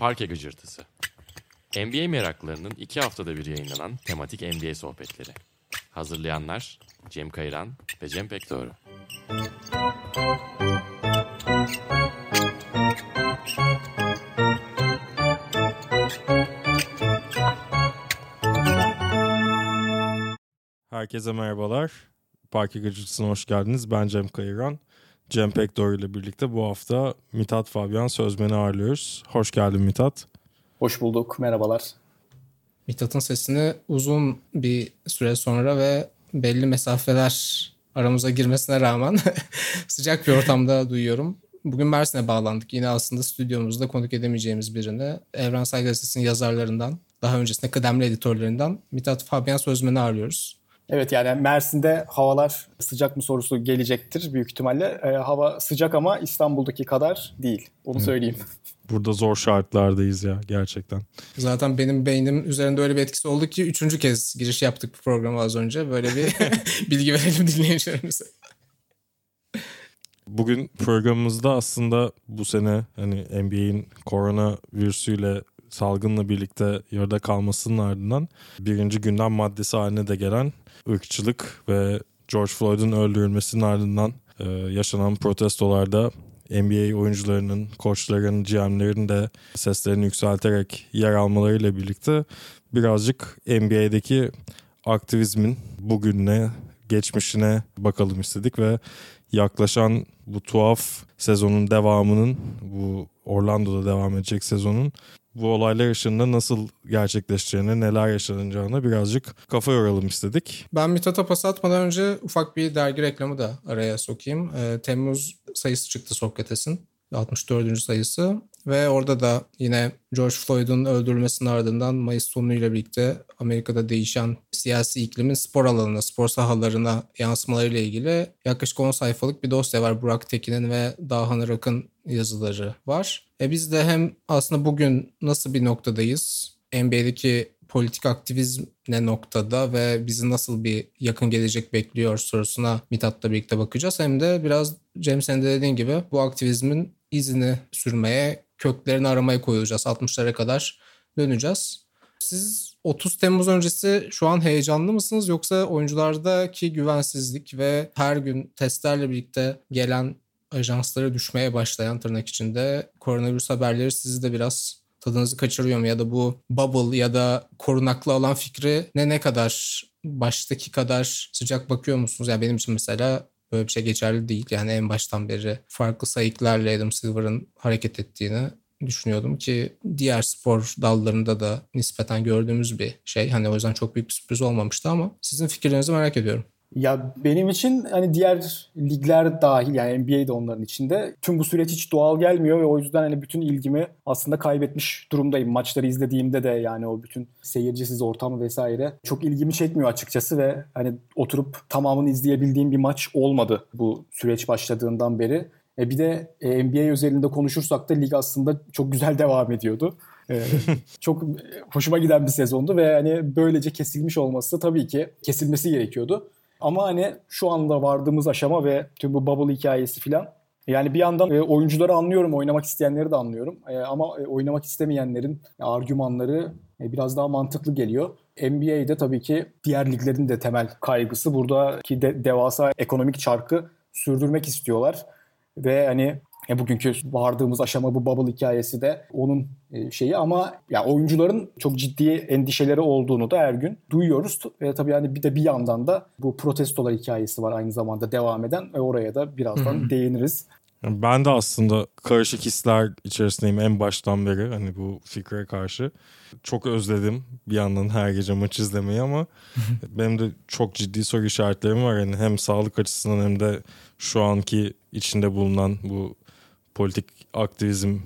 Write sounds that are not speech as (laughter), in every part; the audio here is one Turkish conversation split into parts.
Parke Gıcırtısı. NBA meraklarının iki haftada bir yayınlanan tematik NBA sohbetleri. Hazırlayanlar Cem Kayran ve Cem Pekdoğru. Herkese merhabalar. Parke Gıcırtısı'na hoş geldiniz. Ben Cem Kayıran. Cem Pekdoğru ile birlikte bu hafta Mithat Fabian Sözmen'i ağırlıyoruz. Hoş geldin Mithat. Hoş bulduk, merhabalar. Mithat'ın sesini uzun bir süre sonra ve belli mesafeler aramıza girmesine rağmen (laughs) sıcak bir ortamda duyuyorum. Bugün Mersin'e bağlandık. Yine aslında stüdyomuzda konuk edemeyeceğimiz birini Evrensel Gazetesi'nin yazarlarından, daha öncesinde kıdemli editörlerinden Mithat Fabian Sözmen'i ağırlıyoruz. Evet yani Mersin'de havalar sıcak mı sorusu gelecektir büyük ihtimalle. E, hava sıcak ama İstanbul'daki kadar değil. Onu söyleyeyim. Burada zor şartlardayız ya gerçekten. Zaten benim beynim üzerinde öyle bir etkisi oldu ki üçüncü kez giriş yaptık bu programa az önce. Böyle bir (laughs) bilgi verelim dinleyicilerimize. Bugün programımızda aslında bu sene hani NBA'in korona virüsüyle salgınla birlikte yarıda kalmasının ardından birinci gündem maddesi haline de gelen ırkçılık ve George Floyd'un öldürülmesinin ardından e, yaşanan protestolarda NBA oyuncularının, koçların, GM'lerin de seslerini yükselterek yer almalarıyla birlikte birazcık NBA'deki aktivizmin bugününe, geçmişine bakalım istedik ve yaklaşan bu tuhaf sezonun devamının, bu Orlando'da devam edecek sezonun bu olaylar ışığında nasıl gerçekleşeceğine, neler yaşanacağına birazcık kafa yoralım istedik. Ben Mithat'a pas atmadan önce ufak bir dergi reklamı da araya sokayım. Ee, Temmuz sayısı çıktı Sokrates'in. 64. sayısı ve orada da yine George Floyd'un öldürülmesinin ardından Mayıs sonuyla birlikte Amerika'da değişen siyasi iklimin spor alanına, spor sahalarına yansımalarıyla ilgili yaklaşık 10 sayfalık bir dosya var. Burak Tekin'in ve Dahan Irak'ın yazıları var. E biz de hem aslında bugün nasıl bir noktadayız? NBA'deki politik aktivizm ne noktada ve bizi nasıl bir yakın gelecek bekliyor sorusuna Mithat'la birlikte bakacağız. Hem de biraz Cem senin de dediğin gibi bu aktivizmin izini sürmeye, köklerini aramaya koyulacağız. 60'lara kadar döneceğiz. Siz 30 Temmuz öncesi şu an heyecanlı mısınız yoksa oyunculardaki güvensizlik ve her gün testlerle birlikte gelen ajanslara düşmeye başlayan tırnak içinde koronavirüs haberleri sizi de biraz tadınızı kaçırıyor mu? Ya da bu bubble ya da korunaklı alan fikri ne ne kadar baştaki kadar sıcak bakıyor musunuz? Yani benim için mesela böyle bir şey geçerli değil. Yani en baştan beri farklı sayıklarla Adam Silver'ın hareket ettiğini düşünüyordum ki diğer spor dallarında da nispeten gördüğümüz bir şey. Hani o yüzden çok büyük bir sürpriz olmamıştı ama sizin fikirlerinizi merak ediyorum. Ya benim için hani diğer ligler dahil yani NBA de onların içinde tüm bu süreç hiç doğal gelmiyor ve o yüzden hani bütün ilgimi aslında kaybetmiş durumdayım. Maçları izlediğimde de yani o bütün seyircisiz ortam vesaire çok ilgimi çekmiyor açıkçası ve hani oturup tamamını izleyebildiğim bir maç olmadı bu süreç başladığından beri. E bir de e, NBA özelinde konuşursak da lig aslında çok güzel devam ediyordu. Ee, (laughs) çok hoşuma giden bir sezondu ve hani böylece kesilmiş olması tabii ki kesilmesi gerekiyordu. Ama hani şu anda vardığımız aşama ve tüm bu bubble hikayesi filan yani bir yandan e, oyuncuları anlıyorum, oynamak isteyenleri de anlıyorum. E, ama e, oynamak istemeyenlerin argümanları biraz daha mantıklı geliyor. NBA'de tabii ki diğer liglerin de temel kaygısı buradaki de, devasa ekonomik çarkı sürdürmek istiyorlar. Ve hani e, bugünkü vardığımız aşama bu bubble hikayesi de onun e, şeyi ama ya oyuncuların çok ciddi endişeleri olduğunu da her gün duyuyoruz. ve tabii yani bir de bir yandan da bu protestolar hikayesi var aynı zamanda devam eden. ve oraya da birazdan Hı-hı. değiniriz. Ben de aslında karışık hisler içerisindeyim en baştan beri hani bu fikre karşı. Çok özledim bir yandan her gece maç izlemeyi ama (laughs) benim de çok ciddi soru işaretlerim var. Yani hem sağlık açısından hem de şu anki içinde bulunan bu politik aktivizm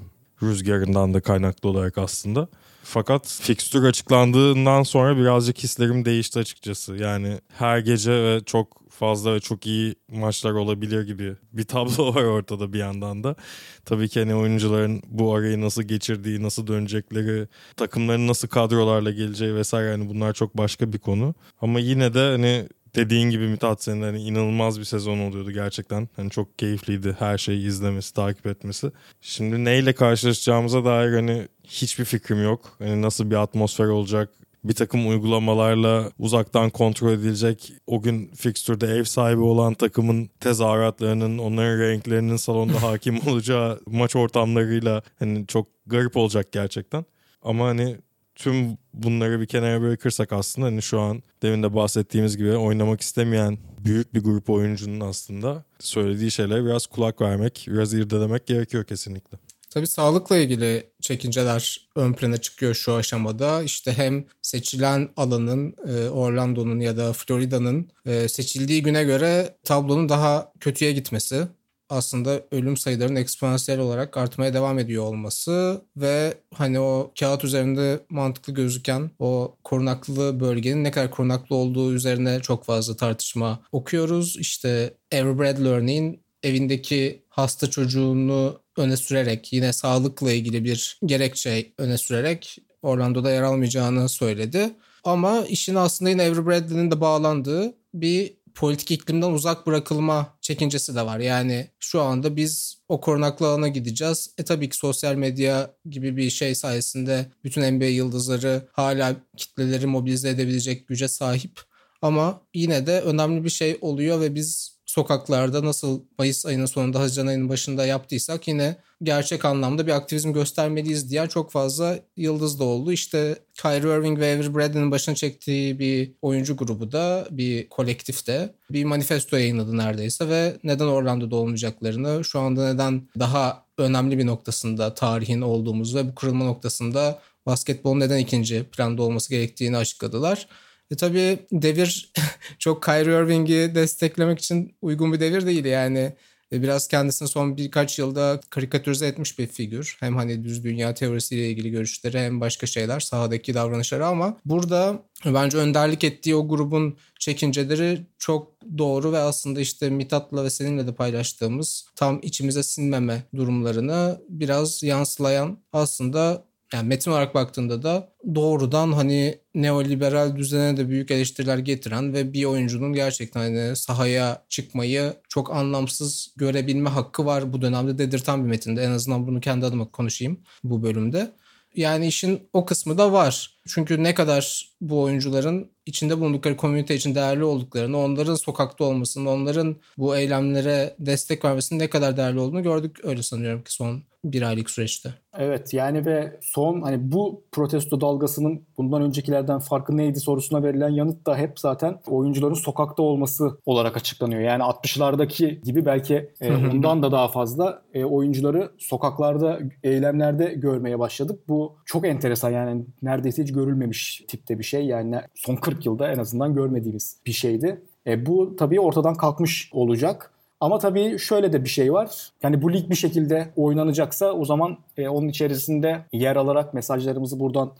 rüzgarından da kaynaklı olarak aslında. Fakat fikstür açıklandığından sonra birazcık hislerim değişti açıkçası. Yani her gece ve çok fazla ve çok iyi maçlar olabilir gibi bir tablo (laughs) var ortada bir yandan da. Tabii ki hani oyuncuların bu arayı nasıl geçirdiği, nasıl dönecekleri, takımların nasıl kadrolarla geleceği vesaire hani bunlar çok başka bir konu. Ama yine de hani dediğin gibi Mithat senin hani inanılmaz bir sezon oluyordu gerçekten. Hani çok keyifliydi her şeyi izlemesi, takip etmesi. Şimdi neyle karşılaşacağımıza dair hani hiçbir fikrim yok. Hani nasıl bir atmosfer olacak, bir takım uygulamalarla uzaktan kontrol edilecek o gün fikstürde ev sahibi olan takımın tezahüratlarının onların renklerinin salonda hakim (laughs) olacağı maç ortamlarıyla hani çok garip olacak gerçekten. Ama hani tüm bunları bir kenara bırakırsak aslında hani şu an demin de bahsettiğimiz gibi oynamak istemeyen büyük bir grup oyuncunun aslında söylediği şeylere biraz kulak vermek, biraz irdelemek gerekiyor kesinlikle. Tabii sağlıkla ilgili çekinceler ön plana çıkıyor şu aşamada. İşte hem seçilen alanın e, Orlando'nun ya da Florida'nın e, seçildiği güne göre tablonun daha kötüye gitmesi aslında ölüm sayılarının eksponansiyel olarak artmaya devam ediyor olması ve hani o kağıt üzerinde mantıklı gözüken o korunaklı bölgenin ne kadar korunaklı olduğu üzerine çok fazla tartışma okuyoruz. İşte Everbread Learning evindeki hasta çocuğunu öne sürerek yine sağlıkla ilgili bir gerekçe öne sürerek Orlando'da yer almayacağını söyledi. Ama işin aslında yine Avery Bradley'nin de bağlandığı bir politik iklimden uzak bırakılma çekincesi de var. Yani şu anda biz o korunaklı alana gideceğiz. E tabii ki sosyal medya gibi bir şey sayesinde bütün NBA yıldızları hala kitleleri mobilize edebilecek güce sahip. Ama yine de önemli bir şey oluyor ve biz sokaklarda nasıl Mayıs ayının sonunda Haziran ayının başında yaptıysak yine gerçek anlamda bir aktivizm göstermeliyiz diyen çok fazla yıldız da oldu. İşte Kyrie Irving ve Avery Bradley'nin başına çektiği bir oyuncu grubu da bir kolektif de bir manifesto yayınladı neredeyse ve neden Orlando'da olmayacaklarını şu anda neden daha önemli bir noktasında tarihin olduğumuz ve bu kırılma noktasında basketbolun neden ikinci planda olması gerektiğini açıkladılar. E tabii devir (laughs) çok Kyrie Irving'i desteklemek için uygun bir devir değil yani. E biraz kendisini son birkaç yılda karikatürize etmiş bir figür. Hem hani düz dünya teorisiyle ilgili görüşleri hem başka şeyler sahadaki davranışları ama burada bence önderlik ettiği o grubun çekinceleri çok doğru ve aslında işte Mithat'la ve seninle de paylaştığımız tam içimize sinmeme durumlarını biraz yansılayan aslında yani metin olarak baktığında da doğrudan hani neoliberal düzene de büyük eleştiriler getiren ve bir oyuncunun gerçekten hani sahaya çıkmayı çok anlamsız görebilme hakkı var bu dönemde dedirten bir metinde. En azından bunu kendi adıma konuşayım bu bölümde. Yani işin o kısmı da var. Çünkü ne kadar bu oyuncuların içinde bulundukları komünite için değerli olduklarını, onların sokakta olmasını, onların bu eylemlere destek vermesinin ne kadar değerli olduğunu gördük öyle sanıyorum ki son bir aylık süreçte. Evet yani ve son hani bu protesto dalgasının bundan öncekilerden farkı neydi sorusuna verilen yanıt da hep zaten oyuncuların sokakta olması olarak açıklanıyor. Yani 60'lardaki gibi belki e, ondan da daha fazla e, oyuncuları sokaklarda, eylemlerde görmeye başladık. Bu çok enteresan yani neredeyse hiç görülmemiş tipte bir şey. Yani son 40 yılda en azından görmediğimiz bir şeydi. E, bu tabii ortadan kalkmış olacak. Ama tabii şöyle de bir şey var. Yani bu lig bir şekilde oynanacaksa o zaman e, onun içerisinde yer alarak mesajlarımızı buradan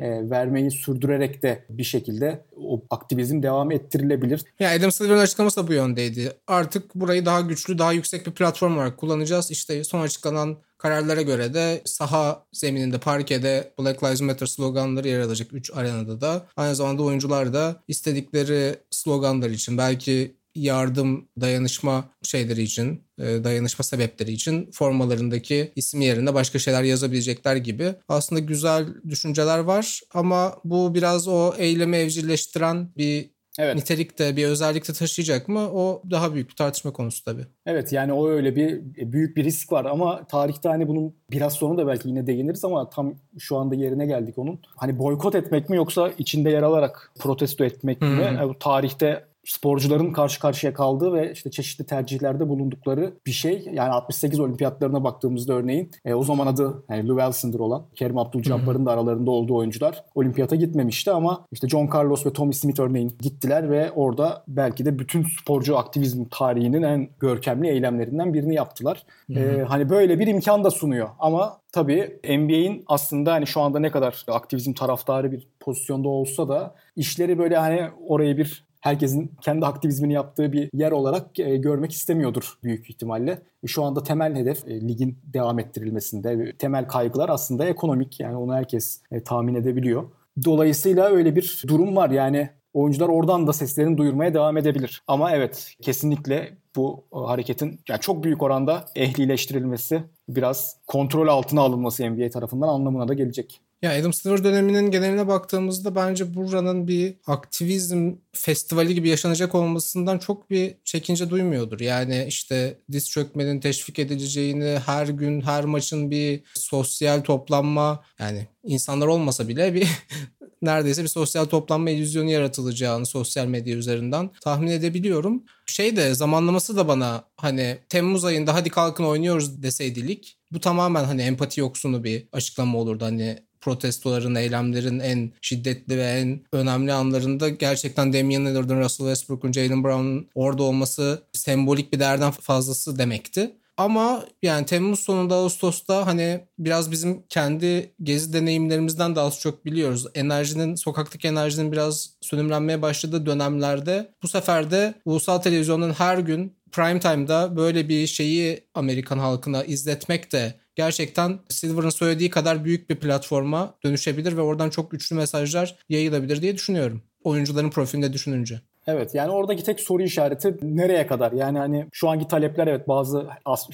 e, vermeyi sürdürerek de bir şekilde o aktivizm devam ettirilebilir. Ya Adam Silver'ın açıklaması da bu yöndeydi. Artık burayı daha güçlü, daha yüksek bir platform olarak kullanacağız. İşte son açıklanan kararlara göre de saha zemininde parkede Black Lives Matter sloganları yer alacak 3 arenada da. Aynı zamanda oyuncular da istedikleri sloganlar için belki yardım, dayanışma şeyleri için, e, dayanışma sebepleri için formalarındaki isim yerine başka şeyler yazabilecekler gibi. Aslında güzel düşünceler var ama bu biraz o eylemi evcilleştiren bir Evet. Nitelik de bir özellik de taşıyacak mı? O daha büyük bir tartışma konusu tabii. Evet yani o öyle bir e, büyük bir risk var ama tarihte hani bunun biraz sonra da belki yine değiniriz ama tam şu anda yerine geldik onun. Hani boykot etmek mi yoksa içinde yer alarak protesto etmek mi? Yani tarihte sporcuların karşı karşıya kaldığı ve işte çeşitli tercihlerde bulundukları bir şey. Yani 68 olimpiyatlarına baktığımızda örneğin e, o zaman adı yani Lou Wilson'dır olan Kerim Abdul-Jabbar'ın da aralarında olduğu oyuncular olimpiyata gitmemişti ama işte John Carlos ve Tommy Smith örneğin gittiler ve orada belki de bütün sporcu aktivizm tarihinin en görkemli eylemlerinden birini yaptılar. E, hani böyle bir imkan da sunuyor ama tabii NBA'in aslında hani şu anda ne kadar aktivizm taraftarı bir pozisyonda olsa da işleri böyle hani oraya bir herkesin kendi aktivizmini yaptığı bir yer olarak e, görmek istemiyordur büyük ihtimalle. E, şu anda temel hedef e, ligin devam ettirilmesinde. Temel kaygılar aslında ekonomik yani onu herkes tahmin edebiliyor. Dolayısıyla öyle bir durum var yani oyuncular oradan da seslerini duyurmaya devam edebilir. Ama evet kesinlikle bu e, hareketin yani çok büyük oranda ehlileştirilmesi, biraz kontrol altına alınması NBA tarafından anlamına da gelecek. Ya Adam Silver döneminin geneline baktığımızda bence buranın bir aktivizm festivali gibi yaşanacak olmasından çok bir çekince duymuyordur. Yani işte diz çökmenin teşvik edileceğini, her gün her maçın bir sosyal toplanma yani insanlar olmasa bile bir (laughs) neredeyse bir sosyal toplanma illüzyonu yaratılacağını sosyal medya üzerinden tahmin edebiliyorum. Şey de zamanlaması da bana hani Temmuz ayında hadi kalkın oynuyoruz deseydilik bu tamamen hani empati yoksunu bir açıklama olurdu. Hani protestoların, eylemlerin en şiddetli ve en önemli anlarında gerçekten Damian Lillard'ın, Russell Westbrook'un, Jalen Brown'un orada olması sembolik bir değerden fazlası demekti. Ama yani Temmuz sonunda Ağustos'ta hani biraz bizim kendi gezi deneyimlerimizden de az çok biliyoruz. Enerjinin, sokaktaki enerjinin biraz sönümlenmeye başladığı dönemlerde bu sefer de ulusal televizyonun her gün prime time'da böyle bir şeyi Amerikan halkına izletmek de gerçekten Silver'ın söylediği kadar büyük bir platforma dönüşebilir ve oradan çok güçlü mesajlar yayılabilir diye düşünüyorum. Oyuncuların profilinde düşününce. Evet yani oradaki tek soru işareti nereye kadar? Yani hani şu anki talepler evet bazı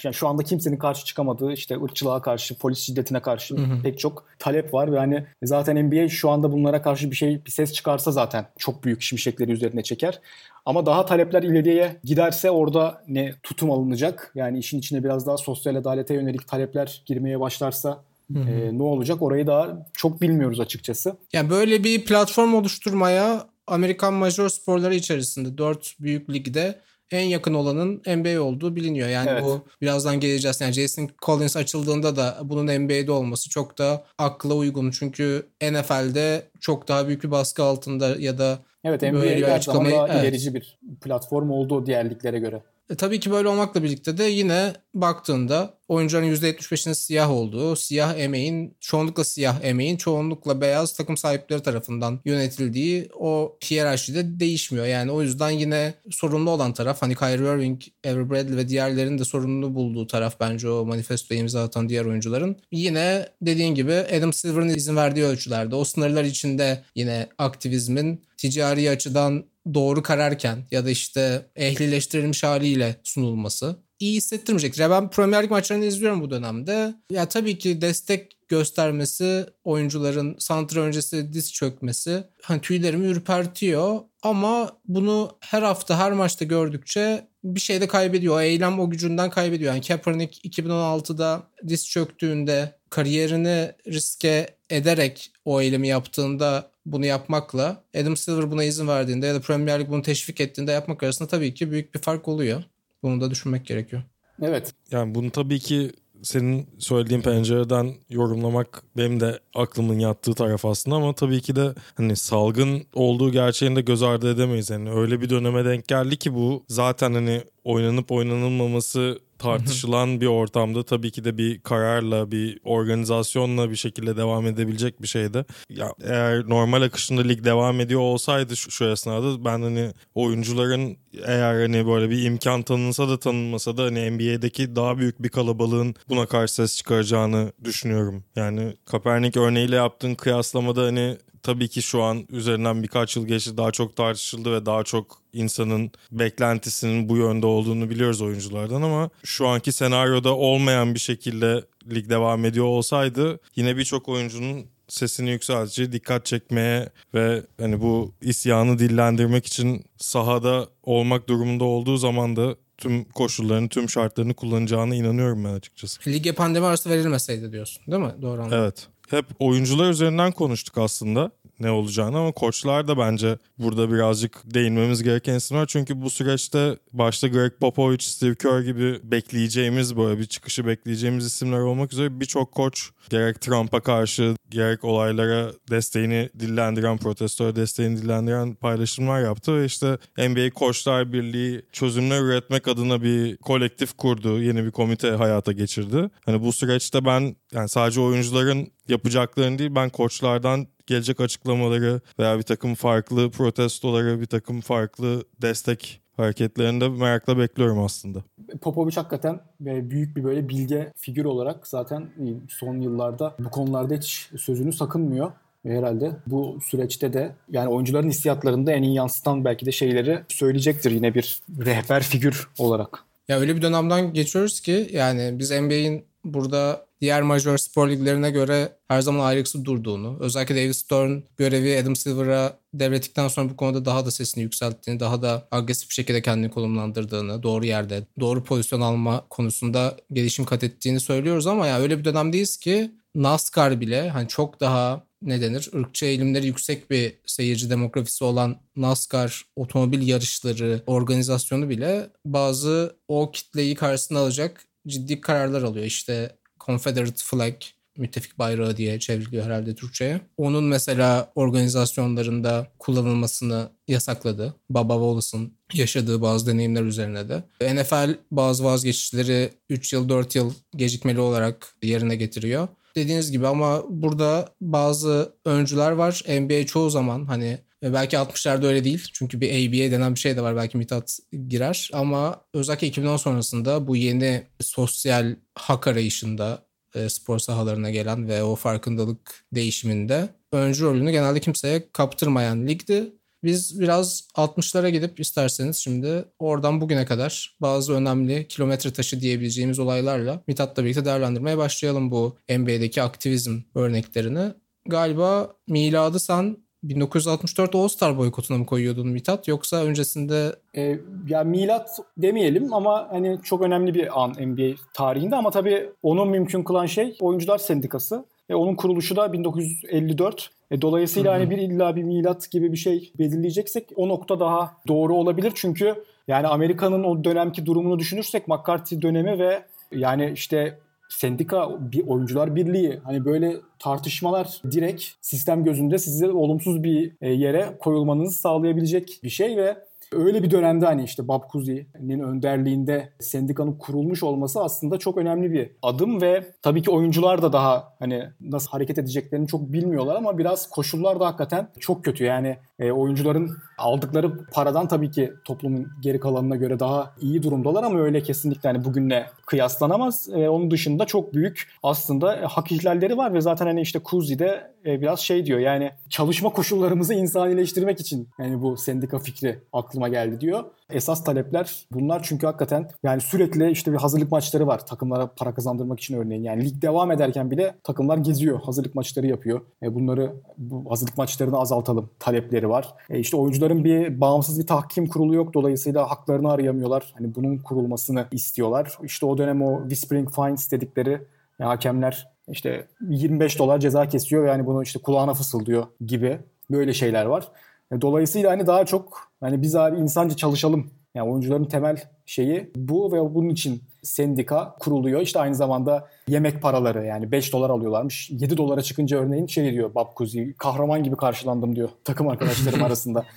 yani şu anda kimsenin karşı çıkamadığı işte ırkçılığa karşı, polis şiddetine karşı hı hı. pek çok talep var ve hani zaten NBA şu anda bunlara karşı bir şey bir ses çıkarsa zaten çok büyük şimşekleri üzerine çeker. Ama daha talepler ileriye giderse orada ne tutum alınacak? Yani işin içine biraz daha sosyal adalete yönelik talepler girmeye başlarsa e, ne olacak? Orayı daha çok bilmiyoruz açıkçası. Yani böyle bir platform oluşturmaya Amerikan major sporları içerisinde dört büyük ligde en yakın olanın NBA olduğu biliniyor. Yani evet. bu birazdan geleceğiz. Yani Jason Collins açıldığında da bunun NBA'de olması çok da akla uygun. Çünkü NFL'de çok daha büyük bir baskı altında ya da Evet NBA böyle zaman daha evet. ilerici bir platform oldu diğer liglere göre. E, tabii ki böyle olmakla birlikte de yine baktığında oyuncuların %75'inin siyah olduğu, siyah emeğin, çoğunlukla siyah emeğin, çoğunlukla beyaz takım sahipleri tarafından yönetildiği o hiyerarşi de değişmiyor. Yani o yüzden yine sorumlu olan taraf hani Kyrie Irving, Avery Bradley ve diğerlerinin de sorumlu bulduğu taraf bence o manifestoya imza atan diğer oyuncuların. Yine dediğin gibi Adam Silver'ın izin verdiği ölçülerde o sınırlar içinde yine aktivizmin ticari açıdan doğru kararken ya da işte ehlileştirilmiş haliyle sunulması iyi hissettirmeyecektir. Ya ben Premier Lig maçlarını izliyorum bu dönemde. Ya tabii ki destek göstermesi, oyuncuların santra öncesi diz çökmesi hani tüylerimi ürpertiyor. Ama bunu her hafta her maçta gördükçe bir şey de kaybediyor. O eylem o gücünden kaybediyor. Yani Kaepernick 2016'da diz çöktüğünde kariyerini riske ederek o eylemi yaptığında bunu yapmakla Adam Silver buna izin verdiğinde ya da Premier League bunu teşvik ettiğinde yapmak arasında tabii ki büyük bir fark oluyor. Bunu da düşünmek gerekiyor. Evet. Yani bunu tabii ki senin söylediğin pencereden yorumlamak benim de aklımın yattığı taraf aslında ama tabii ki de hani salgın olduğu gerçeğini de göz ardı edemeyiz. Yani öyle bir döneme denk geldi ki bu zaten hani oynanıp oynanılmaması tartışılan bir ortamda tabii ki de bir kararla, bir organizasyonla bir şekilde devam edebilecek bir şeydi. Ya eğer normal akışında lig devam ediyor olsaydı şu, şu esnada ben hani oyuncuların eğer hani böyle bir imkan tanınsa da tanınmasa da hani NBA'deki daha büyük bir kalabalığın buna karşı ses çıkaracağını düşünüyorum. Yani Kaepernick örneğiyle yaptığın kıyaslamada hani tabii ki şu an üzerinden birkaç yıl geçti daha çok tartışıldı ve daha çok insanın beklentisinin bu yönde olduğunu biliyoruz oyunculardan ama şu anki senaryoda olmayan bir şekilde lig devam ediyor olsaydı yine birçok oyuncunun sesini yükseltici, dikkat çekmeye ve hani bu isyanı dillendirmek için sahada olmak durumunda olduğu zaman da tüm koşullarını, tüm şartlarını kullanacağına inanıyorum ben açıkçası. Lige pandemi arası verilmeseydi diyorsun değil mi? Doğru anladım. Evet hep oyuncular üzerinden konuştuk aslında ne olacağını ama koçlar da bence burada birazcık değinmemiz gereken isimler. Çünkü bu süreçte başta Greg Popovich, Steve Kerr gibi bekleyeceğimiz böyle bir çıkışı bekleyeceğimiz isimler olmak üzere birçok koç gerek Trump'a karşı gerek olaylara desteğini dillendiren, protestoya desteğini dillendiren paylaşımlar yaptı ve işte NBA Koçlar Birliği çözümler üretmek adına bir kolektif kurdu. Yeni bir komite hayata geçirdi. Hani bu süreçte ben yani sadece oyuncuların yapacaklarını değil ben koçlardan gelecek açıklamaları veya bir takım farklı protestoları, bir takım farklı destek hareketlerini de merakla bekliyorum aslında. Popovic hakikaten büyük bir böyle bilge figür olarak zaten son yıllarda bu konularda hiç sözünü sakınmıyor. Ve herhalde bu süreçte de yani oyuncuların hissiyatlarında en iyi yansıtan belki de şeyleri söyleyecektir yine bir rehber figür olarak. Ya öyle bir dönemden geçiyoruz ki yani biz NBA'in burada diğer major spor liglerine göre her zaman ayrıksı durduğunu, özellikle David Stern görevi Adam Silver'a devrettikten sonra bu konuda daha da sesini yükselttiğini, daha da agresif bir şekilde kendini konumlandırdığını, doğru yerde, doğru pozisyon alma konusunda gelişim kat ettiğini söylüyoruz ama ya öyle bir dönemdeyiz ki NASCAR bile hani çok daha ne denir ırkçı eğilimleri yüksek bir seyirci demografisi olan NASCAR otomobil yarışları organizasyonu bile bazı o kitleyi karşısına alacak ciddi kararlar alıyor. İşte Confederate Flag müttefik bayrağı diye çevriliyor herhalde Türkçe'ye. Onun mesela organizasyonlarında kullanılmasını yasakladı. Baba Wallace'ın yaşadığı bazı deneyimler üzerine de. NFL bazı vazgeçişleri 3 yıl 4 yıl gecikmeli olarak yerine getiriyor. Dediğiniz gibi ama burada bazı öncüler var. NBA çoğu zaman hani belki 60'larda öyle değil. Çünkü bir ABA denen bir şey de var. Belki Mithat girer. Ama özellikle 2010 sonrasında bu yeni sosyal hak arayışında e, spor sahalarına gelen ve o farkındalık değişiminde öncü rolünü genelde kimseye kaptırmayan ligdi. Biz biraz 60'lara gidip isterseniz şimdi oradan bugüne kadar bazı önemli kilometre taşı diyebileceğimiz olaylarla Mithat'la birlikte değerlendirmeye başlayalım bu NBA'deki aktivizm örneklerini. Galiba miladı sen 1964 All-Star boykotuna mı koyuyordun Mithat yoksa öncesinde e, ya milat demeyelim ama hani çok önemli bir an NBA tarihinde ama tabii onu mümkün kılan şey Oyuncular Sendikası. E, onun kuruluşu da 1954. E, dolayısıyla hani bir illa bir milat gibi bir şey belirleyeceksek o nokta daha doğru olabilir. Çünkü yani Amerika'nın o dönemki durumunu düşünürsek McCarthy dönemi ve yani işte sendika bir oyuncular birliği hani böyle tartışmalar direkt sistem gözünde sizi olumsuz bir e, yere koyulmanızı sağlayabilecek bir şey ve Öyle bir dönemde hani işte Bob Cousy'nin önderliğinde sendikanın kurulmuş olması aslında çok önemli bir adım ve tabii ki oyuncular da daha hani nasıl hareket edeceklerini çok bilmiyorlar ama biraz koşullar da hakikaten çok kötü. Yani e, oyuncuların aldıkları paradan tabii ki toplumun geri kalanına göre daha iyi durumdalar ama öyle kesinlikle hani bugünle kıyaslanamaz. E, onun dışında çok büyük aslında e, hak ihlalleri var ve zaten hani işte Kuzi de e, biraz şey diyor yani çalışma koşullarımızı insanileştirmek için yani bu sendika fikri aklıma geldi diyor. Esas talepler bunlar çünkü hakikaten yani sürekli işte bir hazırlık maçları var takımlara para kazandırmak için örneğin. Yani lig devam ederken bile takımlar geziyor, hazırlık maçları yapıyor. E bunları bu hazırlık maçlarını azaltalım talepleri var. E işte oyuncuların bir bağımsız bir tahkim kurulu yok dolayısıyla haklarını arayamıyorlar. Hani bunun kurulmasını istiyorlar. İşte o dönem o Whispering Fines dedikleri hakemler işte 25 dolar ceza kesiyor yani bunu işte kulağına fısıldıyor gibi böyle şeyler var. E, dolayısıyla hani daha çok hani biz abi insanca çalışalım. Yani oyuncuların temel şeyi bu ve bunun için sendika kuruluyor. İşte aynı zamanda yemek paraları yani 5 dolar alıyorlarmış. 7 dolara çıkınca örneğin şey diyor Cousy kahraman gibi karşılandım diyor takım arkadaşlarım (laughs) arasında. (laughs)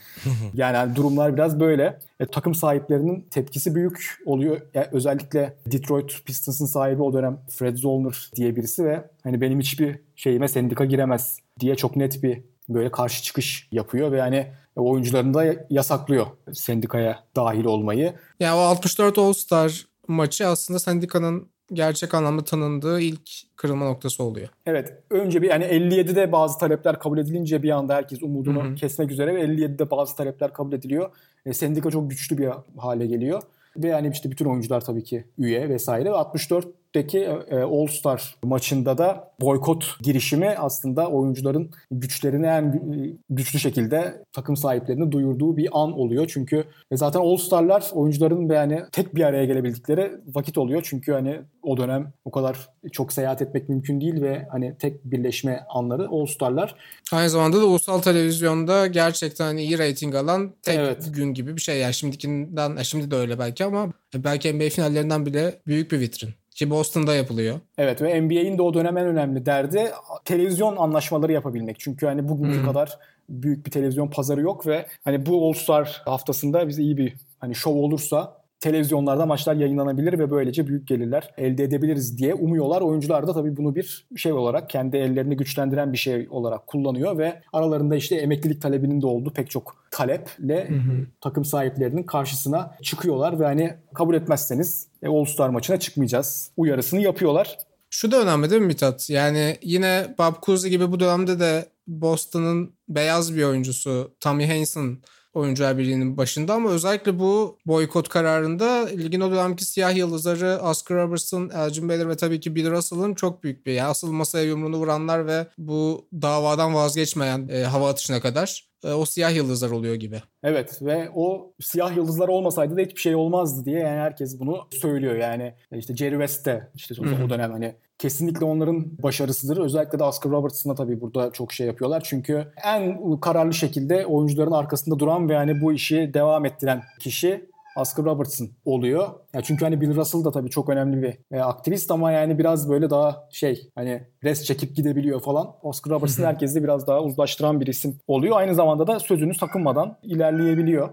Yani, yani durumlar biraz böyle. E, takım sahiplerinin tepkisi büyük oluyor. Yani özellikle Detroit Pistons'ın sahibi o dönem Fred Zollner diye birisi ve hani benim hiçbir şeyime sendika giremez diye çok net bir böyle karşı çıkış yapıyor ve yani oyuncularını da yasaklıyor sendikaya dahil olmayı. Yani o 64 All-Star maçı aslında sendikanın gerçek anlamda tanındığı ilk kırılma noktası oluyor. Evet. Önce bir yani 57'de bazı talepler kabul edilince bir anda herkes umudunu Hı-hı. kesmek üzere ve 57'de bazı talepler kabul ediliyor. E, sendika çok güçlü bir hale geliyor. Ve yani işte bütün oyuncular tabii ki üye vesaire. Ve 64 2014'teki e, e, All Star maçında da boykot girişimi aslında oyuncuların güçlerini en e, güçlü şekilde takım sahiplerini duyurduğu bir an oluyor. Çünkü zaten All Star'lar oyuncuların yani tek bir araya gelebildikleri vakit oluyor. Çünkü hani o dönem o kadar çok seyahat etmek mümkün değil ve hani tek birleşme anları All Star'lar. Aynı zamanda da ulusal televizyonda gerçekten hani iyi reyting alan tek evet. gün gibi bir şey. Yani şimdikinden, şimdi de öyle belki ama belki NBA finallerinden bile büyük bir vitrin. Ki Boston'da yapılıyor. Evet ve NBA'in de o dönem en önemli derdi televizyon anlaşmaları yapabilmek. Çünkü hani bugünkü hmm. kadar büyük bir televizyon pazarı yok ve hani bu All Star haftasında bize iyi bir hani şov olursa televizyonlarda maçlar yayınlanabilir ve böylece büyük gelirler elde edebiliriz diye umuyorlar. Oyuncular da tabii bunu bir şey olarak kendi ellerini güçlendiren bir şey olarak kullanıyor ve aralarında işte emeklilik talebinin de olduğu pek çok taleple hı hı. takım sahiplerinin karşısına çıkıyorlar ve hani kabul etmezseniz e, All Star maçına çıkmayacağız uyarısını yapıyorlar. Şu da önemli değil mi Mithat? Yani yine Bob Cousy gibi bu dönemde de Boston'ın beyaz bir oyuncusu Tommy Heinsohn oyuncular birliğinin başında ama özellikle bu boykot kararında ligin o dönemki siyah yıldızları Oscar Robertson, Elgin Baylor ve tabii ki Bill Russell'ın çok büyük bir yani asıl masaya yumruğunu vuranlar ve bu davadan vazgeçmeyen e, hava atışına kadar e, o siyah yıldızlar oluyor gibi. Evet ve o siyah yıldızlar olmasaydı da hiçbir şey olmazdı diye yani herkes bunu söylüyor. Yani işte Jerry West de işte o, o dönem hani kesinlikle onların başarısıdır. Özellikle de Oscar Robertson'a tabii burada çok şey yapıyorlar. Çünkü en kararlı şekilde oyuncuların arkasında duran ve hani bu işi devam ettiren kişi Oscar Robertson oluyor. Ya çünkü hani Bill Russell da tabii çok önemli bir e, aktivist ama yani biraz böyle daha şey hani res çekip gidebiliyor falan. Oscar Robertson herkesi biraz daha uzlaştıran bir isim oluyor. Aynı zamanda da sözünü sakınmadan ilerleyebiliyor.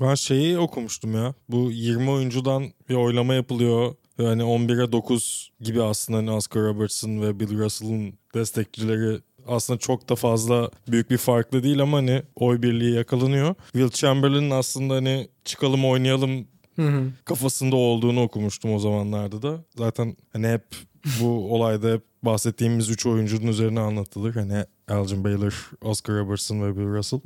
Ben şeyi okumuştum ya. Bu 20 oyuncudan bir oylama yapılıyor. Yani 11'e 9 gibi aslında hani Oscar Robertson ve Bill Russell'ın destekçileri aslında çok da fazla büyük bir farklı değil ama hani oy birliği yakalanıyor. Will Chamberlain'ın aslında hani çıkalım oynayalım kafasında olduğunu okumuştum o zamanlarda da. Zaten hani hep bu (laughs) olayda hep bahsettiğimiz 3 oyuncunun üzerine anlatılır. Hani Elgin Baylor, Oscar Robertson ve Bill Russell.